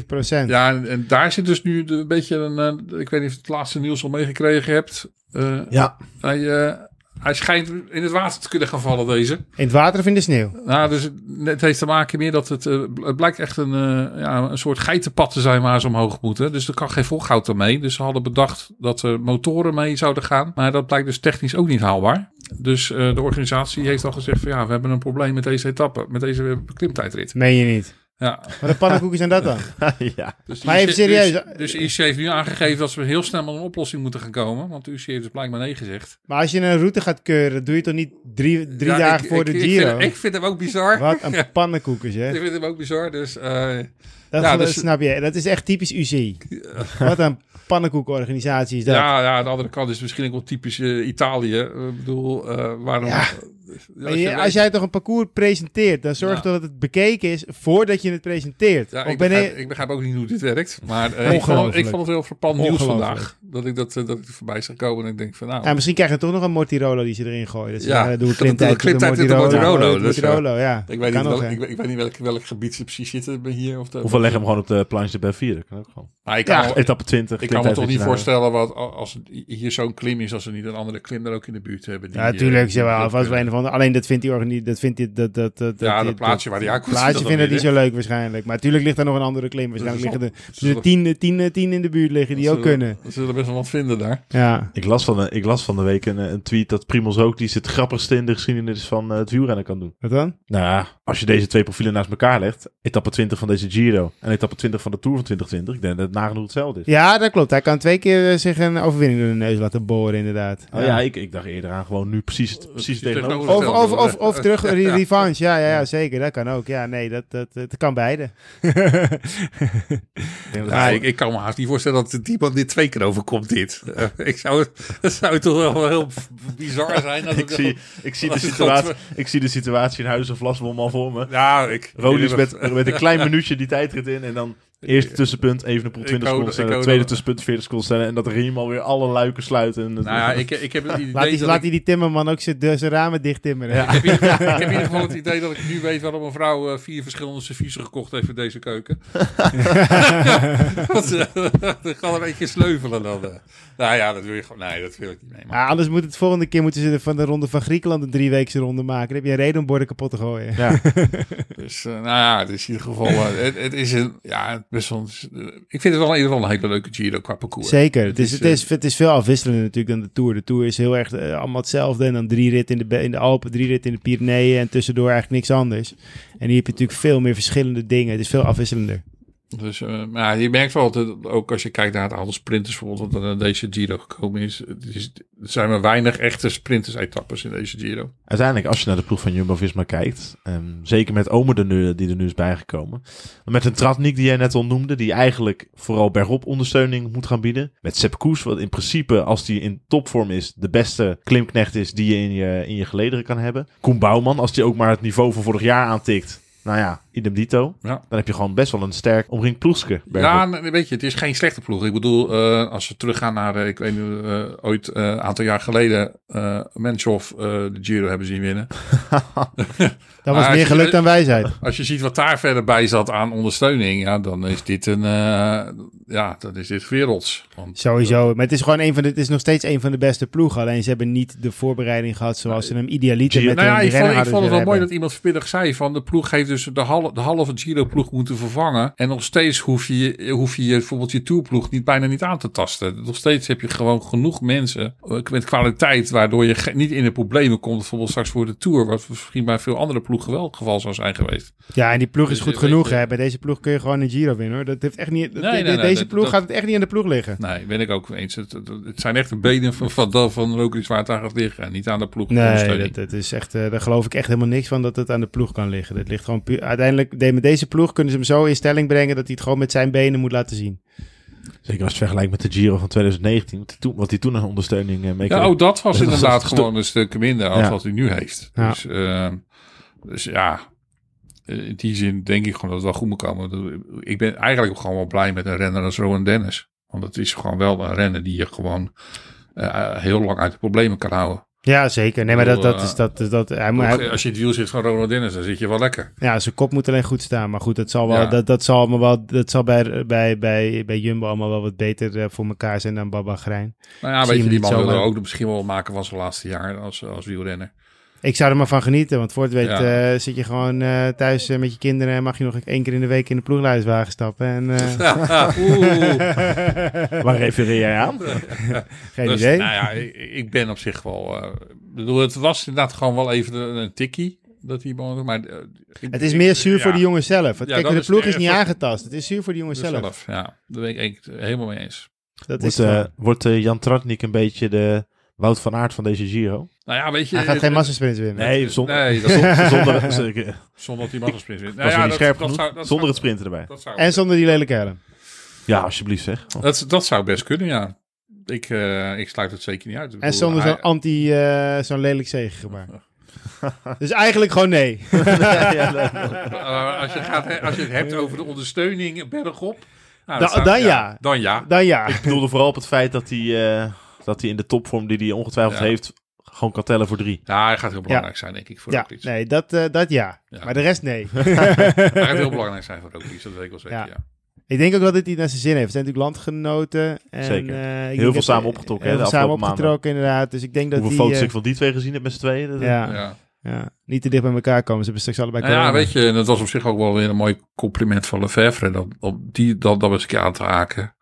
G: 11,7 procent.
B: Ja, en, en daar zit dus nu de- een beetje een... eh, ik weet niet of je het laatste nieuws al meegekregen hebt. Eh,
A: Ja.
B: hij, eh, hij schijnt in het water te kunnen gaan vallen, deze.
G: In het water of in de sneeuw?
B: Nou, dus het heeft te maken meer dat het, eh, het blijkt echt een, eh, ja, een soort geitenpad te zijn waar ze omhoog moeten. Dus er kan geen volgoud mee. Dus ze hadden bedacht dat er motoren mee zouden gaan. Maar dat blijkt dus technisch ook niet haalbaar. Dus eh, de organisatie heeft al gezegd van ja, we hebben een probleem met deze etappe, met deze klimtijdrit.
G: Meen je niet.
B: Ja,
G: Wat een pannenkoeken zijn dat dan?
A: ja.
B: dus
G: Maar
B: de
G: even
B: UC
G: serieus.
B: Dus, dus de UC heeft nu aangegeven dat ze heel snel met een oplossing moeten gaan komen. Want de UC heeft dus blijkbaar nee gezegd.
G: Maar als je een route gaat keuren, doe je toch niet drie, drie
B: Ja,
G: dagen
B: ik-
G: voor
B: ik-
G: de
B: ik
G: Giro?
B: vind, ik vind hem ook bizar.
G: Wat een pannenkoeken, zeg.
B: Ik vind hem ook bizar. Dus eh,
G: Dat
B: Ja, dus-
G: snap je. Dat is echt typisch UC. Wat een pannenkoekenorganisatie is dat.
B: Ja, ja, aan de andere kant is het misschien ook wel typisch eh, Italië. Ik bedoel, eh, waarom...
G: Je- als jij toch een parcours presenteert, dan zorg
B: Ja.
G: dat het bekeken is voordat je het presenteert.
B: Ja, ik,
G: ben
B: begrijp,
G: je...
B: ik begrijp ook niet hoe dit werkt. Maar eh, ik, vond,
G: Ongelooflijk.
B: ik vond het heel verpand nieuws vandaag. Dat ik, dat, eh, dat ik er voorbij zag komen en ik denk van nou...
G: Ja, misschien krijg je toch nog een Mortirolo die ze erin gooien. Dus
B: Ja,
G: ja, doe een
B: dat-
G: klimtijd
B: dat- klimtijd
G: met
B: met de Mortirolo,
G: Mortirolo, ja.
B: ik, weet niet welk, welk gebied ze precies zitten bij hier. Of, de,
A: Of we leggen hem gewoon op de planche de Belvier. Dat kan ook gewoon.
B: maar ik kan,
A: Etappe 20.
B: ik kan me toch niet voorstellen wat als hier zo'n klim is, als we niet een andere klim daar ook in de buurt hebben. die,
G: Ja,
B: eh,
G: tuurlijk.
B: die-
G: Ze wel,
B: die-
G: vast Alleen dat vindt die organisatie, dat vindt die, dat, dat, dat,
B: Ja,
G: dat,
B: dat plaatje waar die aankomt.
G: plaatje
B: dat
G: vinden die
B: niet,
G: zo leuk waarschijnlijk. Maar natuurlijk ligt er nog een andere klim. Waarschijnlijk liggen er,
B: wel-
G: er tien, tien, tien in de buurt liggen die ook kunnen.
B: Ze zullen best wel wat vinden daar.
G: Ja.
A: Ik las, van de, ik las van de week een, eh, een tweet dat Primoz ook die het grappigste in de geschiedenis van eh, het wielrennen kan doen.
G: Wat dan?
A: Nou ja, als je deze twee profielen naast elkaar legt, etappe 20 van deze Giro en etappe 20 van de Tour van 2020, ik denk dat het nagenoeg hetzelfde is.
G: Ja, dat klopt. Hij kan twee keer eh, zich een overwinning door de neus laten boren, inderdaad.
A: Oh ja, ik, ik dacht eerder aan gewoon nu precies, het- precies het
B: Tegenover-
G: Of, of, of, of terug, re- revanche. Ja, ja, ja, zeker. Dat kan ook. Ja, nee, dat, dat, het kan beide.
A: Ik dat
B: Ja, ik, ik kan me haast niet voorstellen dat iemand dit twee keer overkomt, dit. Eh, ik zou, het zou toch wel heel bizar zijn. Dat
A: ik, zie, ik, zie de situatie, ik zie de situatie in Huizen Vlasboom al voor me.
B: Ja, ik...
A: Rodis met, met een klein minuutje die tijdrit in en dan eerste tussenpunt Evenepoel 20
B: Ik
A: seconden stellen, tweede
B: dat-
A: tussenpunt 40 seconden stellen en dat Riem alweer alle luiken sluiten. En
B: Nou ja, ik, ik heb het idee
G: Laat, die,
B: dat
G: laat
B: ik-
G: hij die timmerman ook zijn ramen dicht timmeren.
A: Ja.
B: Ik heb, in ieder geval, ik heb in ieder geval het idee dat ik nu weet waarom een vrouw eh, vier verschillende serviezen gekocht heeft voor deze keuken. Want, eh, dat gaat een beetje sleuvelen dan. eh. Nou ja, dat wil je gewoon. Nee, dat wil ik niet mee. Maar,
G: anders moet het volgende keer moeten ze de- van de ronde van Griekenland een drieweekse ronde maken. Dan heb je een reden om borden kapot te gooien.
A: Ja.
B: dus nou ja, het is in ieder geval. het, het is een. Ja, best wel, eh, ik vind het wel in ieder geval een hele leuke Giro qua parcours.
G: Zeker. Het is,
B: is,
G: het, is, het is veel afwisselender natuurlijk dan de Tour. De Tour is heel erg eh, allemaal hetzelfde. En dan drie rit in de, in de Alpen, drie rit in de Pyreneeën en tussendoor eigenlijk niks anders. En hier heb je natuurlijk veel meer verschillende dingen. Het is veel afwisselender.
B: Dus uh, maar je merkt wel, dat ook als je kijkt naar het aantal sprinters bijvoorbeeld, wat er naar deze Giro gekomen is. Is er zijn maar weinig echte sprinters-etappes in deze Giro.
A: Uiteindelijk, als je naar de ploeg van Jumbo-Visma kijkt, um, zeker met Omer er nu, die er nu is bijgekomen, met een Tratnik die jij net al noemde, die eigenlijk vooral bergop ondersteuning moet gaan bieden. Met Sepp Koes, wat in principe, als die in topvorm is, de beste klimknecht is die je in je, in je gelederen kan hebben. Koen Bouwman, als die ook maar het niveau van vorig jaar aantikt, nou ja, idem dito.
B: Ja.
A: Dan heb je gewoon best wel een sterk omringd ploegske.
B: Ja, weet je, het is geen slechte ploeg. Ik bedoel, uh, als we teruggaan naar, uh, ik weet niet, uh, ooit een aantal jaar geleden, uh, Menschhoff de Giro hebben zien winnen.
G: Dat was meer geluk dan wijsheid.
B: Als je ziet wat daar verder bij zat aan ondersteuning, ja, dan is dit een, ja, dan is dit werelds.
G: Want, Sowieso, maar het is gewoon een van de, het is nog steeds een van de beste ploegen. Alleen ze hebben niet de voorbereiding gehad zoals ze hem idealiter met
B: nou ja,
G: hun
B: ik vond, ik vond het wel
G: hebben.
B: mooi dat iemand vanmiddag zei van de ploeg heeft dus de, halve, de halve Giro-ploeg moeten vervangen. En nog steeds hoef je, hoef je bijvoorbeeld je tourploeg niet, bijna niet aan te tasten. Nog steeds heb je gewoon genoeg mensen met kwaliteit, waardoor je niet in de problemen komt. Bijvoorbeeld straks voor de Tour, wat misschien bij veel andere ploegen wel het geval zou zijn geweest.
G: Ja, en die ploeg is dus goed genoeg. Hè? Bij deze ploeg kun je gewoon een Giro winnen hoor. Dat heeft echt niet, nee, nee, nee, deze ploeg dat, gaat het echt niet aan de ploeg liggen.
B: Nee, ben ik ook eens. Het, het, het zijn echt de benen van, van, van, van Roglic waar het aan gaat liggen. En niet aan de ploeg.
G: Nee, dat, dat, is echt, uh, daar geloof ik echt helemaal niks van dat het aan de ploeg kan liggen. Dat ligt gewoon puur, uiteindelijk, met deze ploeg kunnen ze hem zo in stelling brengen dat hij het gewoon met zijn benen moet laten zien.
A: Zeker als je vergelijkt met de Giro van 2019, wat hij toen een ondersteuning uh, mee
B: Ja, oh, dat was inderdaad was gewoon een stuk minder als ja. wat hij nu heeft. Ja. Dus, uh, dus ja, in die zin denk ik gewoon dat het wel goed moet komen. Ik ben eigenlijk gewoon wel blij met een renner als Rowan Dennis. Want het is gewoon wel een renner die je gewoon uh, heel lang uit de problemen kan houden.
G: Ja, zeker. Nee, maar dat, dat is dat. dat hij,
B: hij, als je het wiel zit van Ronald Dennis, dan zit je wel lekker.
G: Ja, zijn kop moet alleen goed staan. Maar goed, dat zal, wel, ja. dat, dat zal, allemaal wel, dat zal bij, bij, bij, bij Jumbo allemaal wel wat beter voor elkaar zijn dan Baba Grijn.
B: Nou ja, weet je, die man wil er ook misschien wel maken van zijn laatste jaar als, als wielrenner.
G: Ik zou er maar van genieten, want voor het weet ja. uh, zit je gewoon uh, thuis uh, met je kinderen en mag je nog één keer in de week in de ploegleiderswagen stappen. En,
A: Waar refereer jij aan?
G: Geen
B: dus,
G: idee.
B: Nou ja, ik, ik, ben op zich wel. bedoel, het was inderdaad gewoon wel even een, een tikkie. Dat die maar,
G: het is meer zuur voor de jongen zelf. Het, ja, kijk, de ploeg is, is niet aangetast. Het is zuur voor de jongen zelf. zelf.
B: Ja, daar ben ik helemaal mee eens.
A: Dat wordt, is wordt Jan Tratnik een beetje de Wout van Aert van deze Giro?
B: Nou ja, weet je...
G: Hij gaat geen massasprints winnen.
A: Nee, zonder,
B: nee,
A: dat zonder, zonder,
B: zonder dat hij massasprints wint.
A: Nou ja, niet scherp dat, dat zou, zonder het sprinten erbij.
G: en zonder die lelijke helm.
A: Ja, alsjeblieft zeg.
B: Oh. Dat, dat zou best kunnen, ja. Ik, uh, ik sluit het zeker niet uit. Ik
G: en zonder zo'n anti, uh, zo'n lelijk zegengebaar. dus eigenlijk gewoon nee.
B: uh, als, je gaat, als je het hebt over de ondersteuning bergop...
G: Nou, da, dan, ja. ja.
B: dan ja.
G: Dan ja.
A: Ik bedoelde vooral op het feit dat hij, uh, dat hij in de topvorm die hij ongetwijfeld ja. heeft, gewoon kan tellen voor drie.
B: Ja, hij gaat heel belangrijk ja. zijn, denk ik, voor
G: ja,
B: Roglic.
G: Nee, dat, uh, dat ja. ja. Maar de rest nee.
B: hij gaat heel belangrijk zijn voor Roglic, dat weet ik wel zeker, ja.
G: Ik denk ook wel dat hij naar zijn zin heeft. We zijn natuurlijk landgenoten. En,
A: Zeker.
G: Uh,
A: heel veel samen opgetrokken.
G: Heel
A: veel
G: samen opgetrokken, inderdaad. Dus ik denk dat
A: Hoeveel foto's ik van die twee gezien heb met z'n tweeën. Dat
G: ja. ja. Ja, niet te dicht bij elkaar komen. Ze hebben straks allebei
B: nou Ja, weet je, en dat was op zich ook wel weer een mooi compliment van Lefevre. Dat, op die, dat, dat was een keer aan te haken.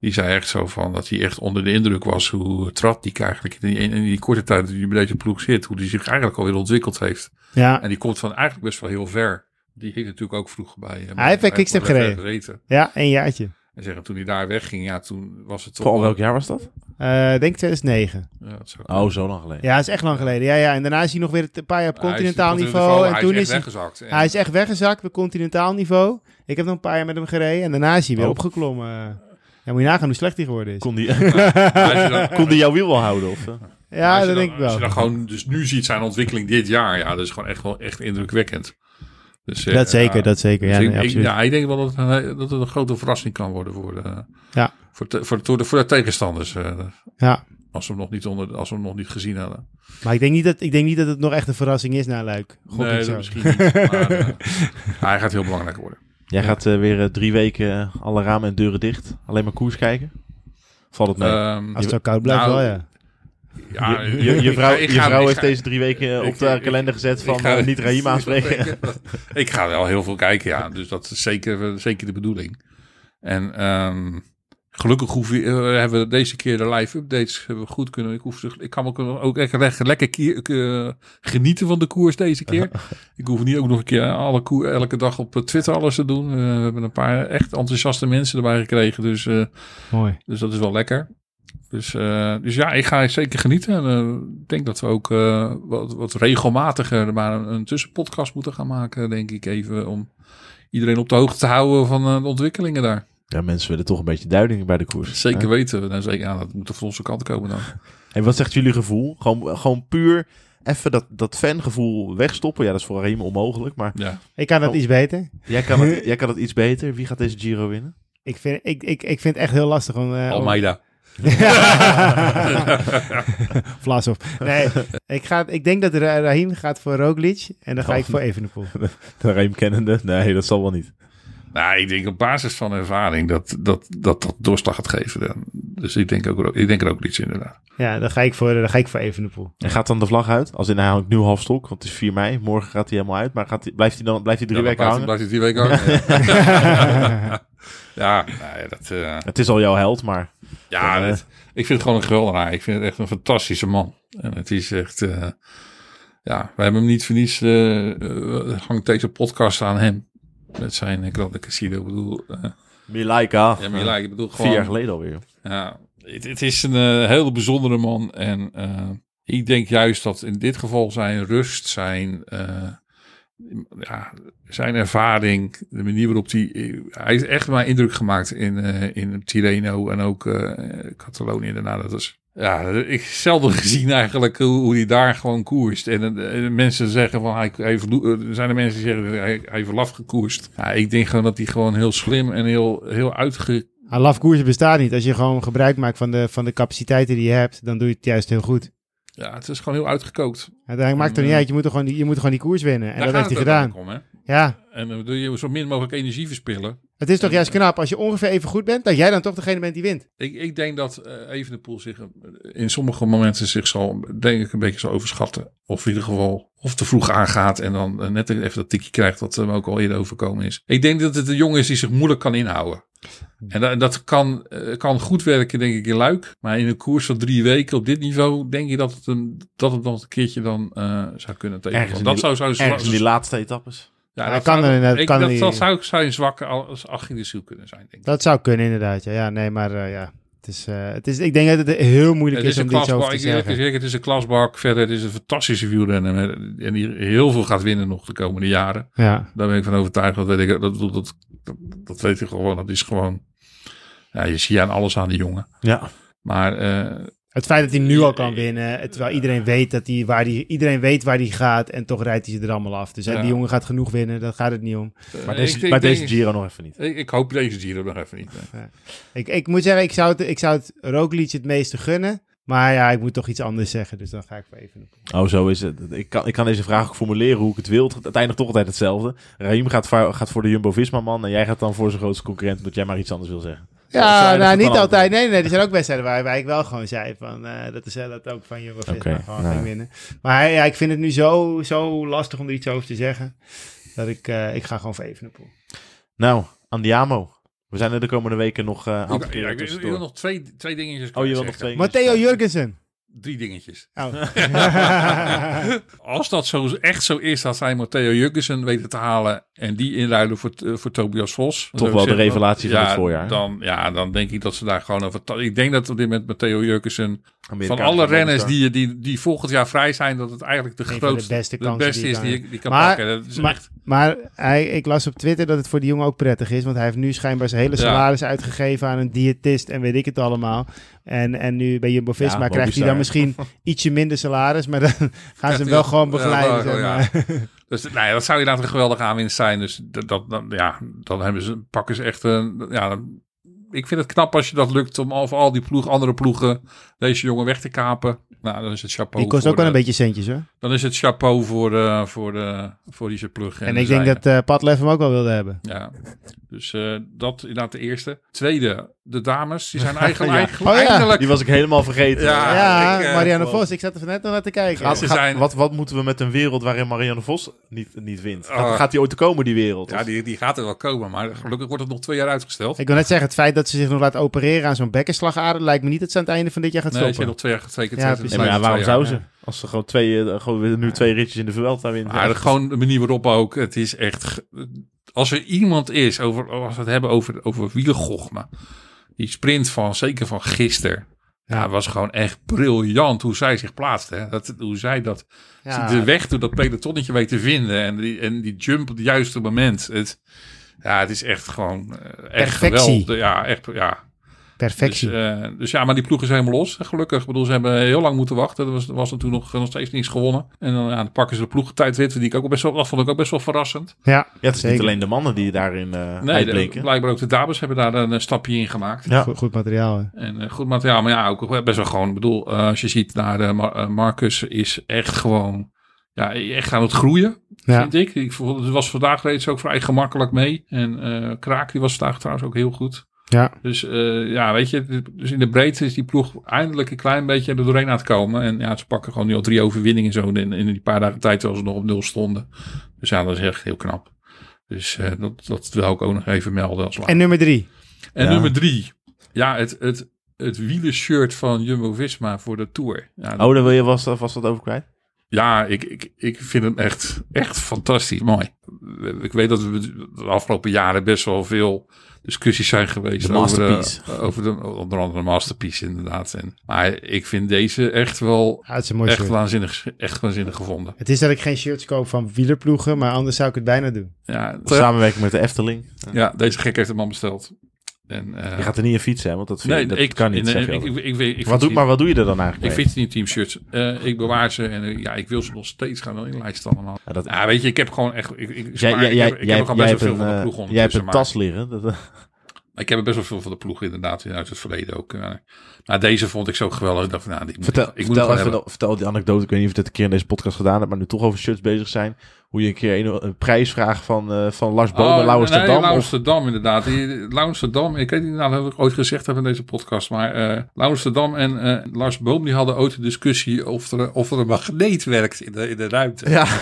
B: Die zei echt zo van dat hij echt onder de indruk was hoe trad die eigenlijk in die, in die korte tijd dat hij bij deze ploeg zit. Hoe die zich eigenlijk alweer ontwikkeld heeft.
G: Ja.
B: En die komt van eigenlijk best wel heel ver. Die heeft natuurlijk ook vroeg bij.
G: Hij heeft bij Quickstep gereden.
B: Gezeten.
G: Ja, een jaartje.
B: En zeggen, toen hij daar wegging, ja, toen was het toch...
A: Voor welk jaar was dat?
G: Uh, denk 2009.
B: Ja, dat
A: oh, zo lang geleden.
G: Ja, dat is echt lang geleden. Ja, ja. En daarna is hij nog weer een paar jaar op continentaal niveau. En
B: hij
G: toen
B: is,
G: is hij
B: weggezakt.
G: Hij is echt weggezakt op continentaal niveau. Ik heb nog een paar jaar met hem gereden. En daarna is hij weer
A: Oh.
G: opgeklommen. Ja, moet je nagaan hoe slecht hij geworden is.
A: Kon die,
B: dan-
A: kon die jouw wiel wel houden? Of, eh?
G: Ja, dat
B: dan-
G: denk ik
B: Als je
G: wel.
B: dan gewoon dus nu ziet zijn ontwikkeling dit jaar, ja, dat is gewoon echt wel echt indrukwekkend. Dus, eh,
G: Dat zeker,
B: ja,
G: dat zeker. Ja,
B: dus ik, ja, ik denk wel dat het, een, dat het een grote verrassing kan worden voor de,
G: Ja.
B: voor de, voor de, voor de tegenstanders. eh,
G: Ja.
B: als, we hem nog niet onder, als we hem nog niet gezien hadden.
G: Maar ik denk, niet dat, ik denk niet dat het nog echt een verrassing is na Luik.
B: Nee,
G: zo.
B: misschien niet. maar, eh, hij gaat heel belangrijk worden.
A: Jij gaat eh, weer eh, drie weken eh, alle ramen en deuren dicht. Alleen maar koers kijken. Valt het mee?
B: Ehm,
G: Als het zo koud blijft
B: Nou,
G: wel, ja.
B: ja,
A: je, je, je
B: ik
A: vrouw,
B: ga-
A: je vrouw heeft
B: ga-
A: deze drie weken op de kalender gezet van
B: ik ga-
A: niet Raïm aanspreken.
B: ik ga wel heel veel kijken, ja. Dus dat is zeker, zeker de bedoeling. En ehm, gelukkig hoef je, eh, hebben we deze keer de live updates hebben we goed kunnen. Ik, hoef, ik kan ook, ook echt lekker, lekker kier- eh, genieten van de koers deze keer. ik hoef niet ook nog een keer alle koer, elke dag op eh, Twitter alles te doen. Eh, we hebben een paar echt enthousiaste mensen erbij gekregen. Dus, eh,
G: Mooi.
B: dus dat is wel lekker. Dus, eh, dus ja, ik ga zeker genieten. En, eh, ik denk dat we ook eh, wat, wat regelmatiger maar een, een tussenpodcast moeten gaan maken, denk ik even. Om iedereen op de hoogte te houden van eh, de ontwikkelingen daar.
A: Ja, mensen willen toch een beetje duiding bij de koers.
B: Zeker
A: Hè?
B: weten we. Nou, zeker, ja, dat moet er van onze kant komen dan.
A: En wat zegt jullie gevoel? Gewoon, gewoon puur even dat, dat fangevoel wegstoppen. Ja, dat is voor Raheem onmogelijk. Maar
B: Ja.
G: Ik kan dat
A: Oh.
G: iets beter.
A: jij kan, het, jij kan het iets beter. Wie gaat deze Giro winnen?
G: Ik vind, ik, ik, ik vind het echt heel lastig om... om-
B: Almeida.
G: Vlasov. Nee, ik, ga, ik denk dat Ra- Rahim gaat voor Roglic en dan ga
A: Oh.
G: ik voor Evenepoel.
A: De Raheem kennende? Nee, dat zal wel niet.
B: Nou, ik denk op basis van ervaring dat dat, dat, dat doorslag gaat geven. dan. Dus ik denk ook, ik denk er ook iets inderdaad.
G: Ja, dan ga ik voor, dan ga ik voor Evenepoel.
A: En gaat dan de vlag uit? Als in hij hangt nu half stok, want het is 4 mei. Morgen gaat hij helemaal uit. Maar gaat hij, blijft hij dan blijft hij drie
B: Ja,
A: weken hangen?
B: blijft, hij drie weken hangen. ja, nou ja, dat... eh,
A: Het is al jouw held, maar
B: Ja, dat- ik vind het gewoon een geweldenaar. Ik vind het echt een fantastische man. En het is echt... eh, ja, we hebben hem niet voor niets... eh, hangt deze podcast aan hem. Met zijn uh, Grande Casino. Ik bedoel... eh,
A: Milaika.
B: ja, ik bedoel gewoon...
A: Vier jaar geleden alweer.
B: Ja, het, het is een eh, hele bijzondere man. En eh, ik denk juist dat in dit geval zijn rust, zijn, eh, ja, zijn ervaring, de manier waarop hij... Hij is echt maar indruk gemaakt in, eh, in Tirreno en ook eh Catalonië daarna. Dat is... Ja, ik zelden gezien eigenlijk hoe, hij daar gewoon koerst. En, eh, mensen zeggen van hij, hij eh, er zijn er mensen die zeggen hij, hij heeft laf gekoerst. Ja, ik denk gewoon dat hij gewoon heel slim en heel, heel uitge,
G: Een laf koersen bestaat niet. Als je gewoon gebruik maakt van de, van de capaciteiten die je hebt, dan doe je het juist heel goed.
B: Ja, het is gewoon heel uitgekookt.
G: Uiteindelijk maakt het er niet
B: Eh,
G: uit. Je moet, er gewoon, die- je moet gewoon die koers winnen. En
B: Daar
G: dat heeft hij gedaan.
B: om?
G: Ja,
B: En dan doe je zo min mogelijk energie verspillen.
G: Het is toch juist knap als je ongeveer even goed bent, dat jij dan toch degene bent die wint.
B: Ik, ik denk dat eh Evenepoel zich eh, in sommige momenten zich zal, denk ik, een beetje zal overschatten. Of in ieder geval, of te vroeg aangaat en dan eh, net even dat tikje krijgt wat hem ook al eerder overkomen is. Ik denk dat het een jongen is die zich moeilijk kan inhouden. En dat, dat kan, eh, kan goed werken, denk ik, in Luik. Maar in een koers van drie weken op dit niveau, denk je dat het, een, dat het nog een keertje dan eh, zou kunnen
A: in
B: Dat
A: die-
B: zou zo
A: Ergens in die laatste etappes.
B: Ja, dat
G: kan
B: zou,
G: er
B: ik,
G: kan
B: dat, dat zou zijn zwakke als Achilleshiel kunnen zijn, denk ik.
G: Dat zou kunnen inderdaad. Ja, ja nee, maar eh, ja. Het is, eh, het is, ik denk dat het heel moeilijk
B: Het
G: is,
B: is
G: om
B: een
G: dit zo te
B: Ik
G: zeggen.
B: zeg, het is een klasbak. Verder het is een fantastische wielrenner. En die heel veel gaat winnen nog de komende jaren.
G: Ja.
B: Daar ben ik van overtuigd. Dat weet ik. Dat, dat, dat, dat weet ik gewoon. Dat is gewoon. Ja, je ziet aan alles aan die jongen.
A: Ja.
B: Maar eh,
G: Het feit dat hij nu al kan winnen, het- terwijl iedereen weet, dat hij waar die, iedereen weet waar hij gaat en toch rijdt hij ze er allemaal af. Dus hè,
B: Ja.
G: die jongen gaat genoeg winnen, daar gaat het niet om.
A: Maar
B: ik-
A: deze,
B: ik
A: Giro nog even niet.
B: Ik, ik hoop deze Giro nog even niet. nee.
G: Ik, ik moet zeggen, ik zou het, ik zou het Roglic het meeste gunnen. Maar ja, ik moet toch iets anders zeggen, dus dan ga ik voor even.
A: Oh, zo is het. Ik kan, ik kan deze vraag ook formuleren hoe ik het wil. Het eindigt toch altijd hetzelfde. Raheem gaat, voor- gaat voor de Jumbo-Visma-man en jij gaat dan voor zijn grootste concurrent, omdat jij maar iets anders wil zeggen.
G: Ja,
A: eindigt
G: nou niet altijd. Nee, nee, er zijn ook wedstrijden waar, waar ik wel gewoon zei van eh, dat is eh, dat ook van Jumbo Visma gewoon
A: nou.
G: ging winnen. Maar ja, ik vind het nu zo, zo lastig om er iets over te zeggen. Dat ik, eh, ik ga gewoon voor Evenepoel.
A: Nou, Andiamo. We zijn er de komende weken nog eh
B: Ik,
A: aantal
B: ja, ik, wil nog twee, twee dingetjes
A: Oh, je wil nog
B: zeggen.
A: twee?
G: Matteo Jurgensen.
B: Drie dingetjes.
G: Oh.
B: Als dat zo, echt zo is dat zij Matteo Jurgensen weten te halen en die inruilen voor, eh, voor Tobias Vos.
A: Toch wel de revelatie van
B: ja,
A: het voorjaar.
B: Dan, ja, dan denk ik dat ze daar gewoon over... Ik denk dat op dit moment Matteo Jurgensen van alle renners die, die, die volgend jaar vrij zijn, dat het eigenlijk de
G: van de
B: grootste,
G: beste
B: de beste
G: die
B: is die die kan
G: Maar-
B: pakken. Dat is
G: maar-
B: echt,
G: Maar hij, ik las op Twitter dat het voor die jongen ook prettig is. Want hij heeft nu schijnbaar zijn hele
B: Ja.
G: salaris uitgegeven aan een diëtist en weet ik het allemaal. En, en nu bij Jumbo-Visma
A: Ja,
G: krijgt hij dan misschien ietsje minder salaris. Maar dan gaan ze hem wel gewoon begeleiden.
B: Ja,
G: zeg
B: wel,
G: maar.
B: Dus nou ja, dat zou inderdaad een geweldige aanwinst zijn. Dus dat, dat, ja, dan hebben ze, pakken ze echt een... Ja, dan- ik vind het knap als je dat lukt om voor al die ploeg, andere ploegen deze jongen weg te kapen. Nou, dan is het chapeau.
G: Die kost ook wel een
B: de-
G: beetje centjes hoor.
B: Dan is het chapeau voor, de, voor, de, voor die zijn plug.
G: En ik denk dat eh Padlef hem ook wel wilde hebben.
B: Ja, dus eh, dat inderdaad de eerste. Tweede, de dames. Die zijn eigenlijk,
A: Ja.
B: eigenlijk
G: Oh ja.
B: eindelijk...
A: Die was ik helemaal vergeten.
B: Ja,
G: ja,
B: ik, eh,
G: Marianne Vos, ik zat er net nog naar te kijken.
A: Gaat-
B: Ze
A: gaat-
B: zijn-
A: wat, wat moeten we met een wereld waarin Marianne Vos niet, niet wint? Gaat,
B: Oh.
A: gaat die ooit te komen, die wereld?
B: Ja, die, die gaat er wel komen. Maar gelukkig wordt het nog twee jaar uitgesteld.
G: Ik wil net zeggen, het feit dat ze zich nog laat opereren aan zo'n bekkenslagader... lijkt me niet dat ze aan het einde van dit jaar gaat
B: Nee, ze
G: stoppen.
B: heeft nog twee jaar getekend.
G: Ja.
A: Nee, maar ja, waarom zou ze? Als ze gewoon twee, eh, gewoon nu twee ritjes in de Vuelta.
B: Maar de- gewoon de manier waarop ook. Het is echt. Als er iemand is, over, als we het hebben over, over wielergochme. Die sprint van, zeker van gisteren. Ja, was gewoon echt briljant hoe zij zich plaatste. Hè. Dat, hoe zij dat,
G: Ja.
B: de weg door dat pelotonnetje weet te vinden. En die, en die jump op het juiste moment. Het, ja, het is echt gewoon eh, echt geweldig. Ja, echt, ja. Dus,
G: Perfectie.
B: eh, dus ja, maar die ploeg is helemaal los. Gelukkig. Ik bedoel, ze hebben heel lang moeten wachten. Er was, was natuurlijk nog, nog steeds niets gewonnen. En dan, ja, dan pakken ze de ploegentijdrit. Die ik ook best wel, dat vond ik ook best wel verrassend.
G: ja,
A: ja, het is
G: zeker.
A: niet alleen de mannen die daarin eh
B: Nee, de,
A: uitblinken.
B: blijkbaar ook de dames hebben daar een, eh, stapje in gemaakt.
A: Ja.
G: Goed, goed materiaal. hè.
B: En eh, goed materiaal. Maar ja, ook best wel gewoon. Ik bedoel, eh, als je ziet naar eh, Mar- eh, Marcus is echt gewoon... Ja, echt aan het groeien,
G: Ja.
B: vind ik. ik vond, het was vandaag reeds ook vrij gemakkelijk mee. En eh Kraak, die was vandaag trouwens ook heel goed.
G: Ja.
B: Dus eh, ja, weet je, dus in de breedte is die ploeg eindelijk een klein beetje er doorheen aan het komen. En ja, ze pakken gewoon nu al drie overwinningen zo in, in die paar dagen tijd terwijl ze nog op nul stonden. Dus ja, dat is echt heel knap. Dus eh, dat, dat wil ik ook nog even melden als laatste.
G: En nummer drie.
B: En
A: Ja.
B: nummer drie, ja, het, het, het wielershirt van Jumbo-Visma voor de Tour. Ja,
A: Oh, daar wil je vast, vast wat over kwijt?
B: ja, ik, ik, ik vind hem echt, echt fantastisch mooi. Ik weet dat we de afgelopen jaren best wel veel discussies zijn geweest
A: De
B: over,
A: masterpiece.
B: de, over de, onder andere de masterpiece inderdaad. En, maar ik vind deze echt wel
G: Ja, het is een mooi
B: echt
G: shirt.
B: waanzinnig, echt waanzinnig gevonden.
G: Het is dat ik geen shirts koop van wielerploegen, maar anders zou ik het bijna doen.
B: Ja,
A: Samenwerking met de Efteling.
B: ja deze gek heeft de man besteld. En, eh,
A: Je gaat er niet in fietsen, hè? Want dat, vind
B: nee,
A: dat
B: ik
A: kan niet,
B: nee, ik, ik, ik,
A: wat, doe, maar wat doe je er dan eigenlijk
B: Ik fiets niet teamshirts. Eh ik bewaar ze en eh, ja, ik wil ze nog steeds gaan inlijsten allemaal.
A: Ja, dat,
B: Ja, weet je, ik heb gewoon echt... Ik, ik,
A: jij, jij,
B: heb,
A: jij,
B: heb
A: jij
B: best wel veel
A: een,
B: van de ploeg
A: eh, jij hebt een
B: maar-
A: tas liggen. Dat,
B: Ik heb er best wel veel van de ploeg inderdaad uit het verleden ook. Maar deze vond ik zo geweldig. Ik dacht, van, nou, die moet
A: vertel,
B: ik, ik moet
A: vertel,
B: gewoon hebben.
A: vertel die anekdote. Ik weet niet of je het een keer in deze podcast gedaan hebt, maar nu toch over shirts bezig zijn. Hoe je een keer een, een prijs vraagt van, eh, van Lars Bomen,
B: Oh,
A: Lauwers
B: nee,
A: Dam. of-
B: Lauwers-de-Dam inderdaad. Lauwers-de-Dam, ik weet niet nou, dat heb ik ooit gezegd heb in deze podcast. Maar eh Lauwers-de-Dam en eh, Lars Boom die hadden ooit een discussie of er, of er een magneet werkt in de, in de ruimte.
A: Ja,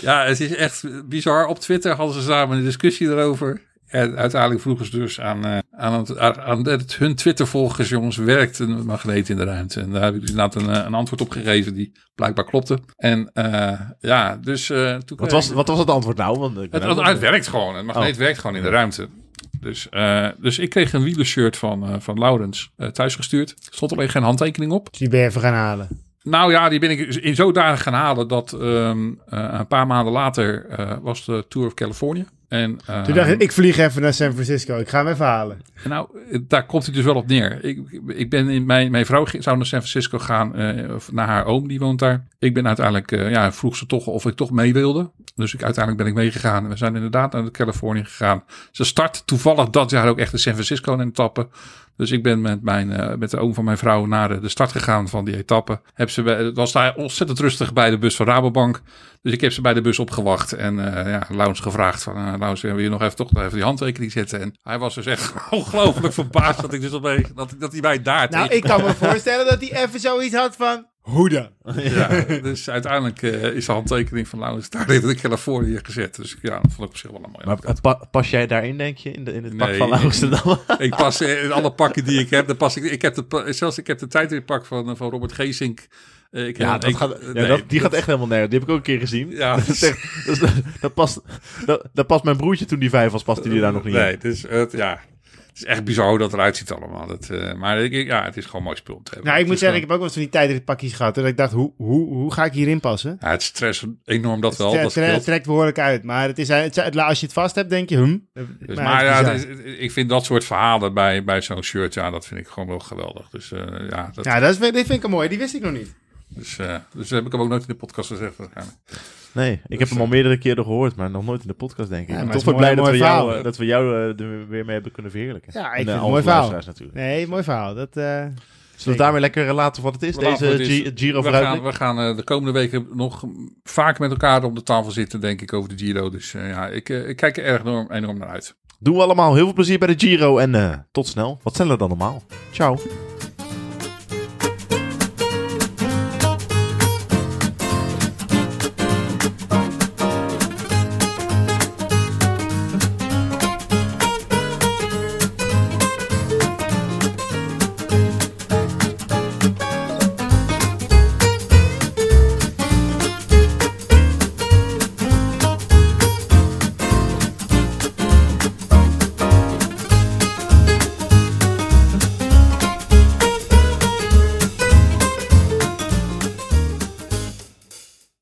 B: Ja, het is echt bizar. Op Twitter hadden ze samen een discussie erover. En uiteindelijk vroegen ze dus aan, eh, aan, het, aan het, hun Twitter-volgers, jongens, werkt een magneet in de ruimte? En daar heb ik dus inderdaad een, eh, een antwoord op gegeven die blijkbaar klopte. En eh, ja, dus eh, toen
A: wat was,
B: ik-
A: wat was het antwoord nou? Want
B: het, werkt gewoon. Het magneet
A: Oh.
B: werkt gewoon in de ruimte. Dus, eh, dus ik kreeg een wielershirt van, eh van Laurens eh, thuisgestuurd. Er stond alleen geen handtekening op.
G: Dus die ben je even gaan halen.
B: Nou ja, die ben ik in zodanig gaan halen dat ehm, eh, een paar maanden later eh, was de Tour of California. En,
G: Toen
B: ehm,
G: dacht ik, ik vlieg even naar San Francisco. Ik ga hem even halen.
B: nou, daar komt het dus wel op neer. Ik, ik ben in, mijn, mijn vrouw zou naar San Francisco gaan, eh, of naar haar oom, die woont daar. Ik ben uiteindelijk, eh, ja, vroeg ze toch of ik toch mee wilde. Dus ik, uiteindelijk ben ik meegegaan. We zijn inderdaad naar Californië gegaan. Ze start toevallig dat jaar ook echt de San Francisco in etappe. Dus ik ben met, mijn, eh, met de oom van mijn vrouw naar de, de start gegaan van die etappe. Heb ze, bij- het was daar ontzettend rustig bij de bus van Rabobank. Dus ik heb ze bij de bus opgewacht en eh ja, Laurens gevraagd van, uh, Laurens, wil je nog even toch nog even die handtekening zetten? En hij was dus echt ongelooflijk verbaasd dat ik dus opeens, dat, dat hij mij daar
G: Nou, ik kan me voorstellen dat hij even zoiets had van... Hoe dan?
B: Ja, dus uiteindelijk eh, is de handtekening van Laurens daar in Californië gezet. Dus ja, dat vond ik op zich wel een mooie
A: Maar pa- pas jij daarin, denk je, in, de, in het pak van Amsterdam?
B: Ik pas eh, in alle pakken die ik heb, dan pas ik. Ik heb de, zelfs ik heb de tijdritpak van, eh, van Robert Geesink. Eh, Ik,
A: Ja, dat
B: ik-
A: gaat, ja,
B: nee,
A: dat, die gaat echt helemaal nergens. Die heb ik ook een keer gezien.
B: Ja,
A: dat, is echt- dat, is- dat past, dat, dat past mijn broertje toen die vijf was, past die daar nog niet in.
B: Nee, dus het, ja. Het is echt bizar hoe dat eruit ziet allemaal. Dat, eh, maar ik, ja, het is gewoon mooi spul te hebben.
G: Nou, ik
B: Het
G: moet zeggen, ik heb ook wel eens van die tijdritpakjes gehad. En ik dacht, hoe, hoe, hoe ga ik hierin passen?
B: ja, het stress enorm dat wel.
G: Het
B: Dat
G: tre- trekt behoorlijk uit. Maar het is, het, het- als je het vast hebt, denk je, hm.
B: Dus,
G: Maar
B: ja, is- ik vind dat soort verhalen bij, bij zo'n shirt, ja, dat vind ik gewoon wel geweldig. Dus eh, ja, dat,
G: Ja, dat is, dit vind ik een mooi. Die wist ik nog niet.
B: Dus, eh, dus heb ik hem ook nooit in de podcast gezegd. waarschijnlijk.
A: Nee, ik heb hem al meerdere keren gehoord, maar nog nooit in de podcast, denk ik.
G: Ja, maar
A: toch wel blij
G: mooi-
A: dat we, jou,
G: verhaal.
A: eh, dat we jou eh, er weer mee hebben kunnen verheerlijken.
G: Ja, ik
A: En,
G: vind
A: eh,
G: het mooi verhaal.
A: natuurlijk.
G: Nee, mooi verhaal. Dat, eh,
A: Zullen we daarmee lekker laten wat het is,
B: We
A: deze
B: het is-
A: G- Giro
B: we gaan, we gaan eh, de komende weken nog vaak met elkaar om de tafel zitten, denk ik, over de Giro. Dus eh, ja, ik, eh, ik kijk er erg enorm, enorm naar uit.
A: Doen we allemaal. Heel veel plezier bij de Giro en tot snel. Wat sneller dan normaal. Ciao.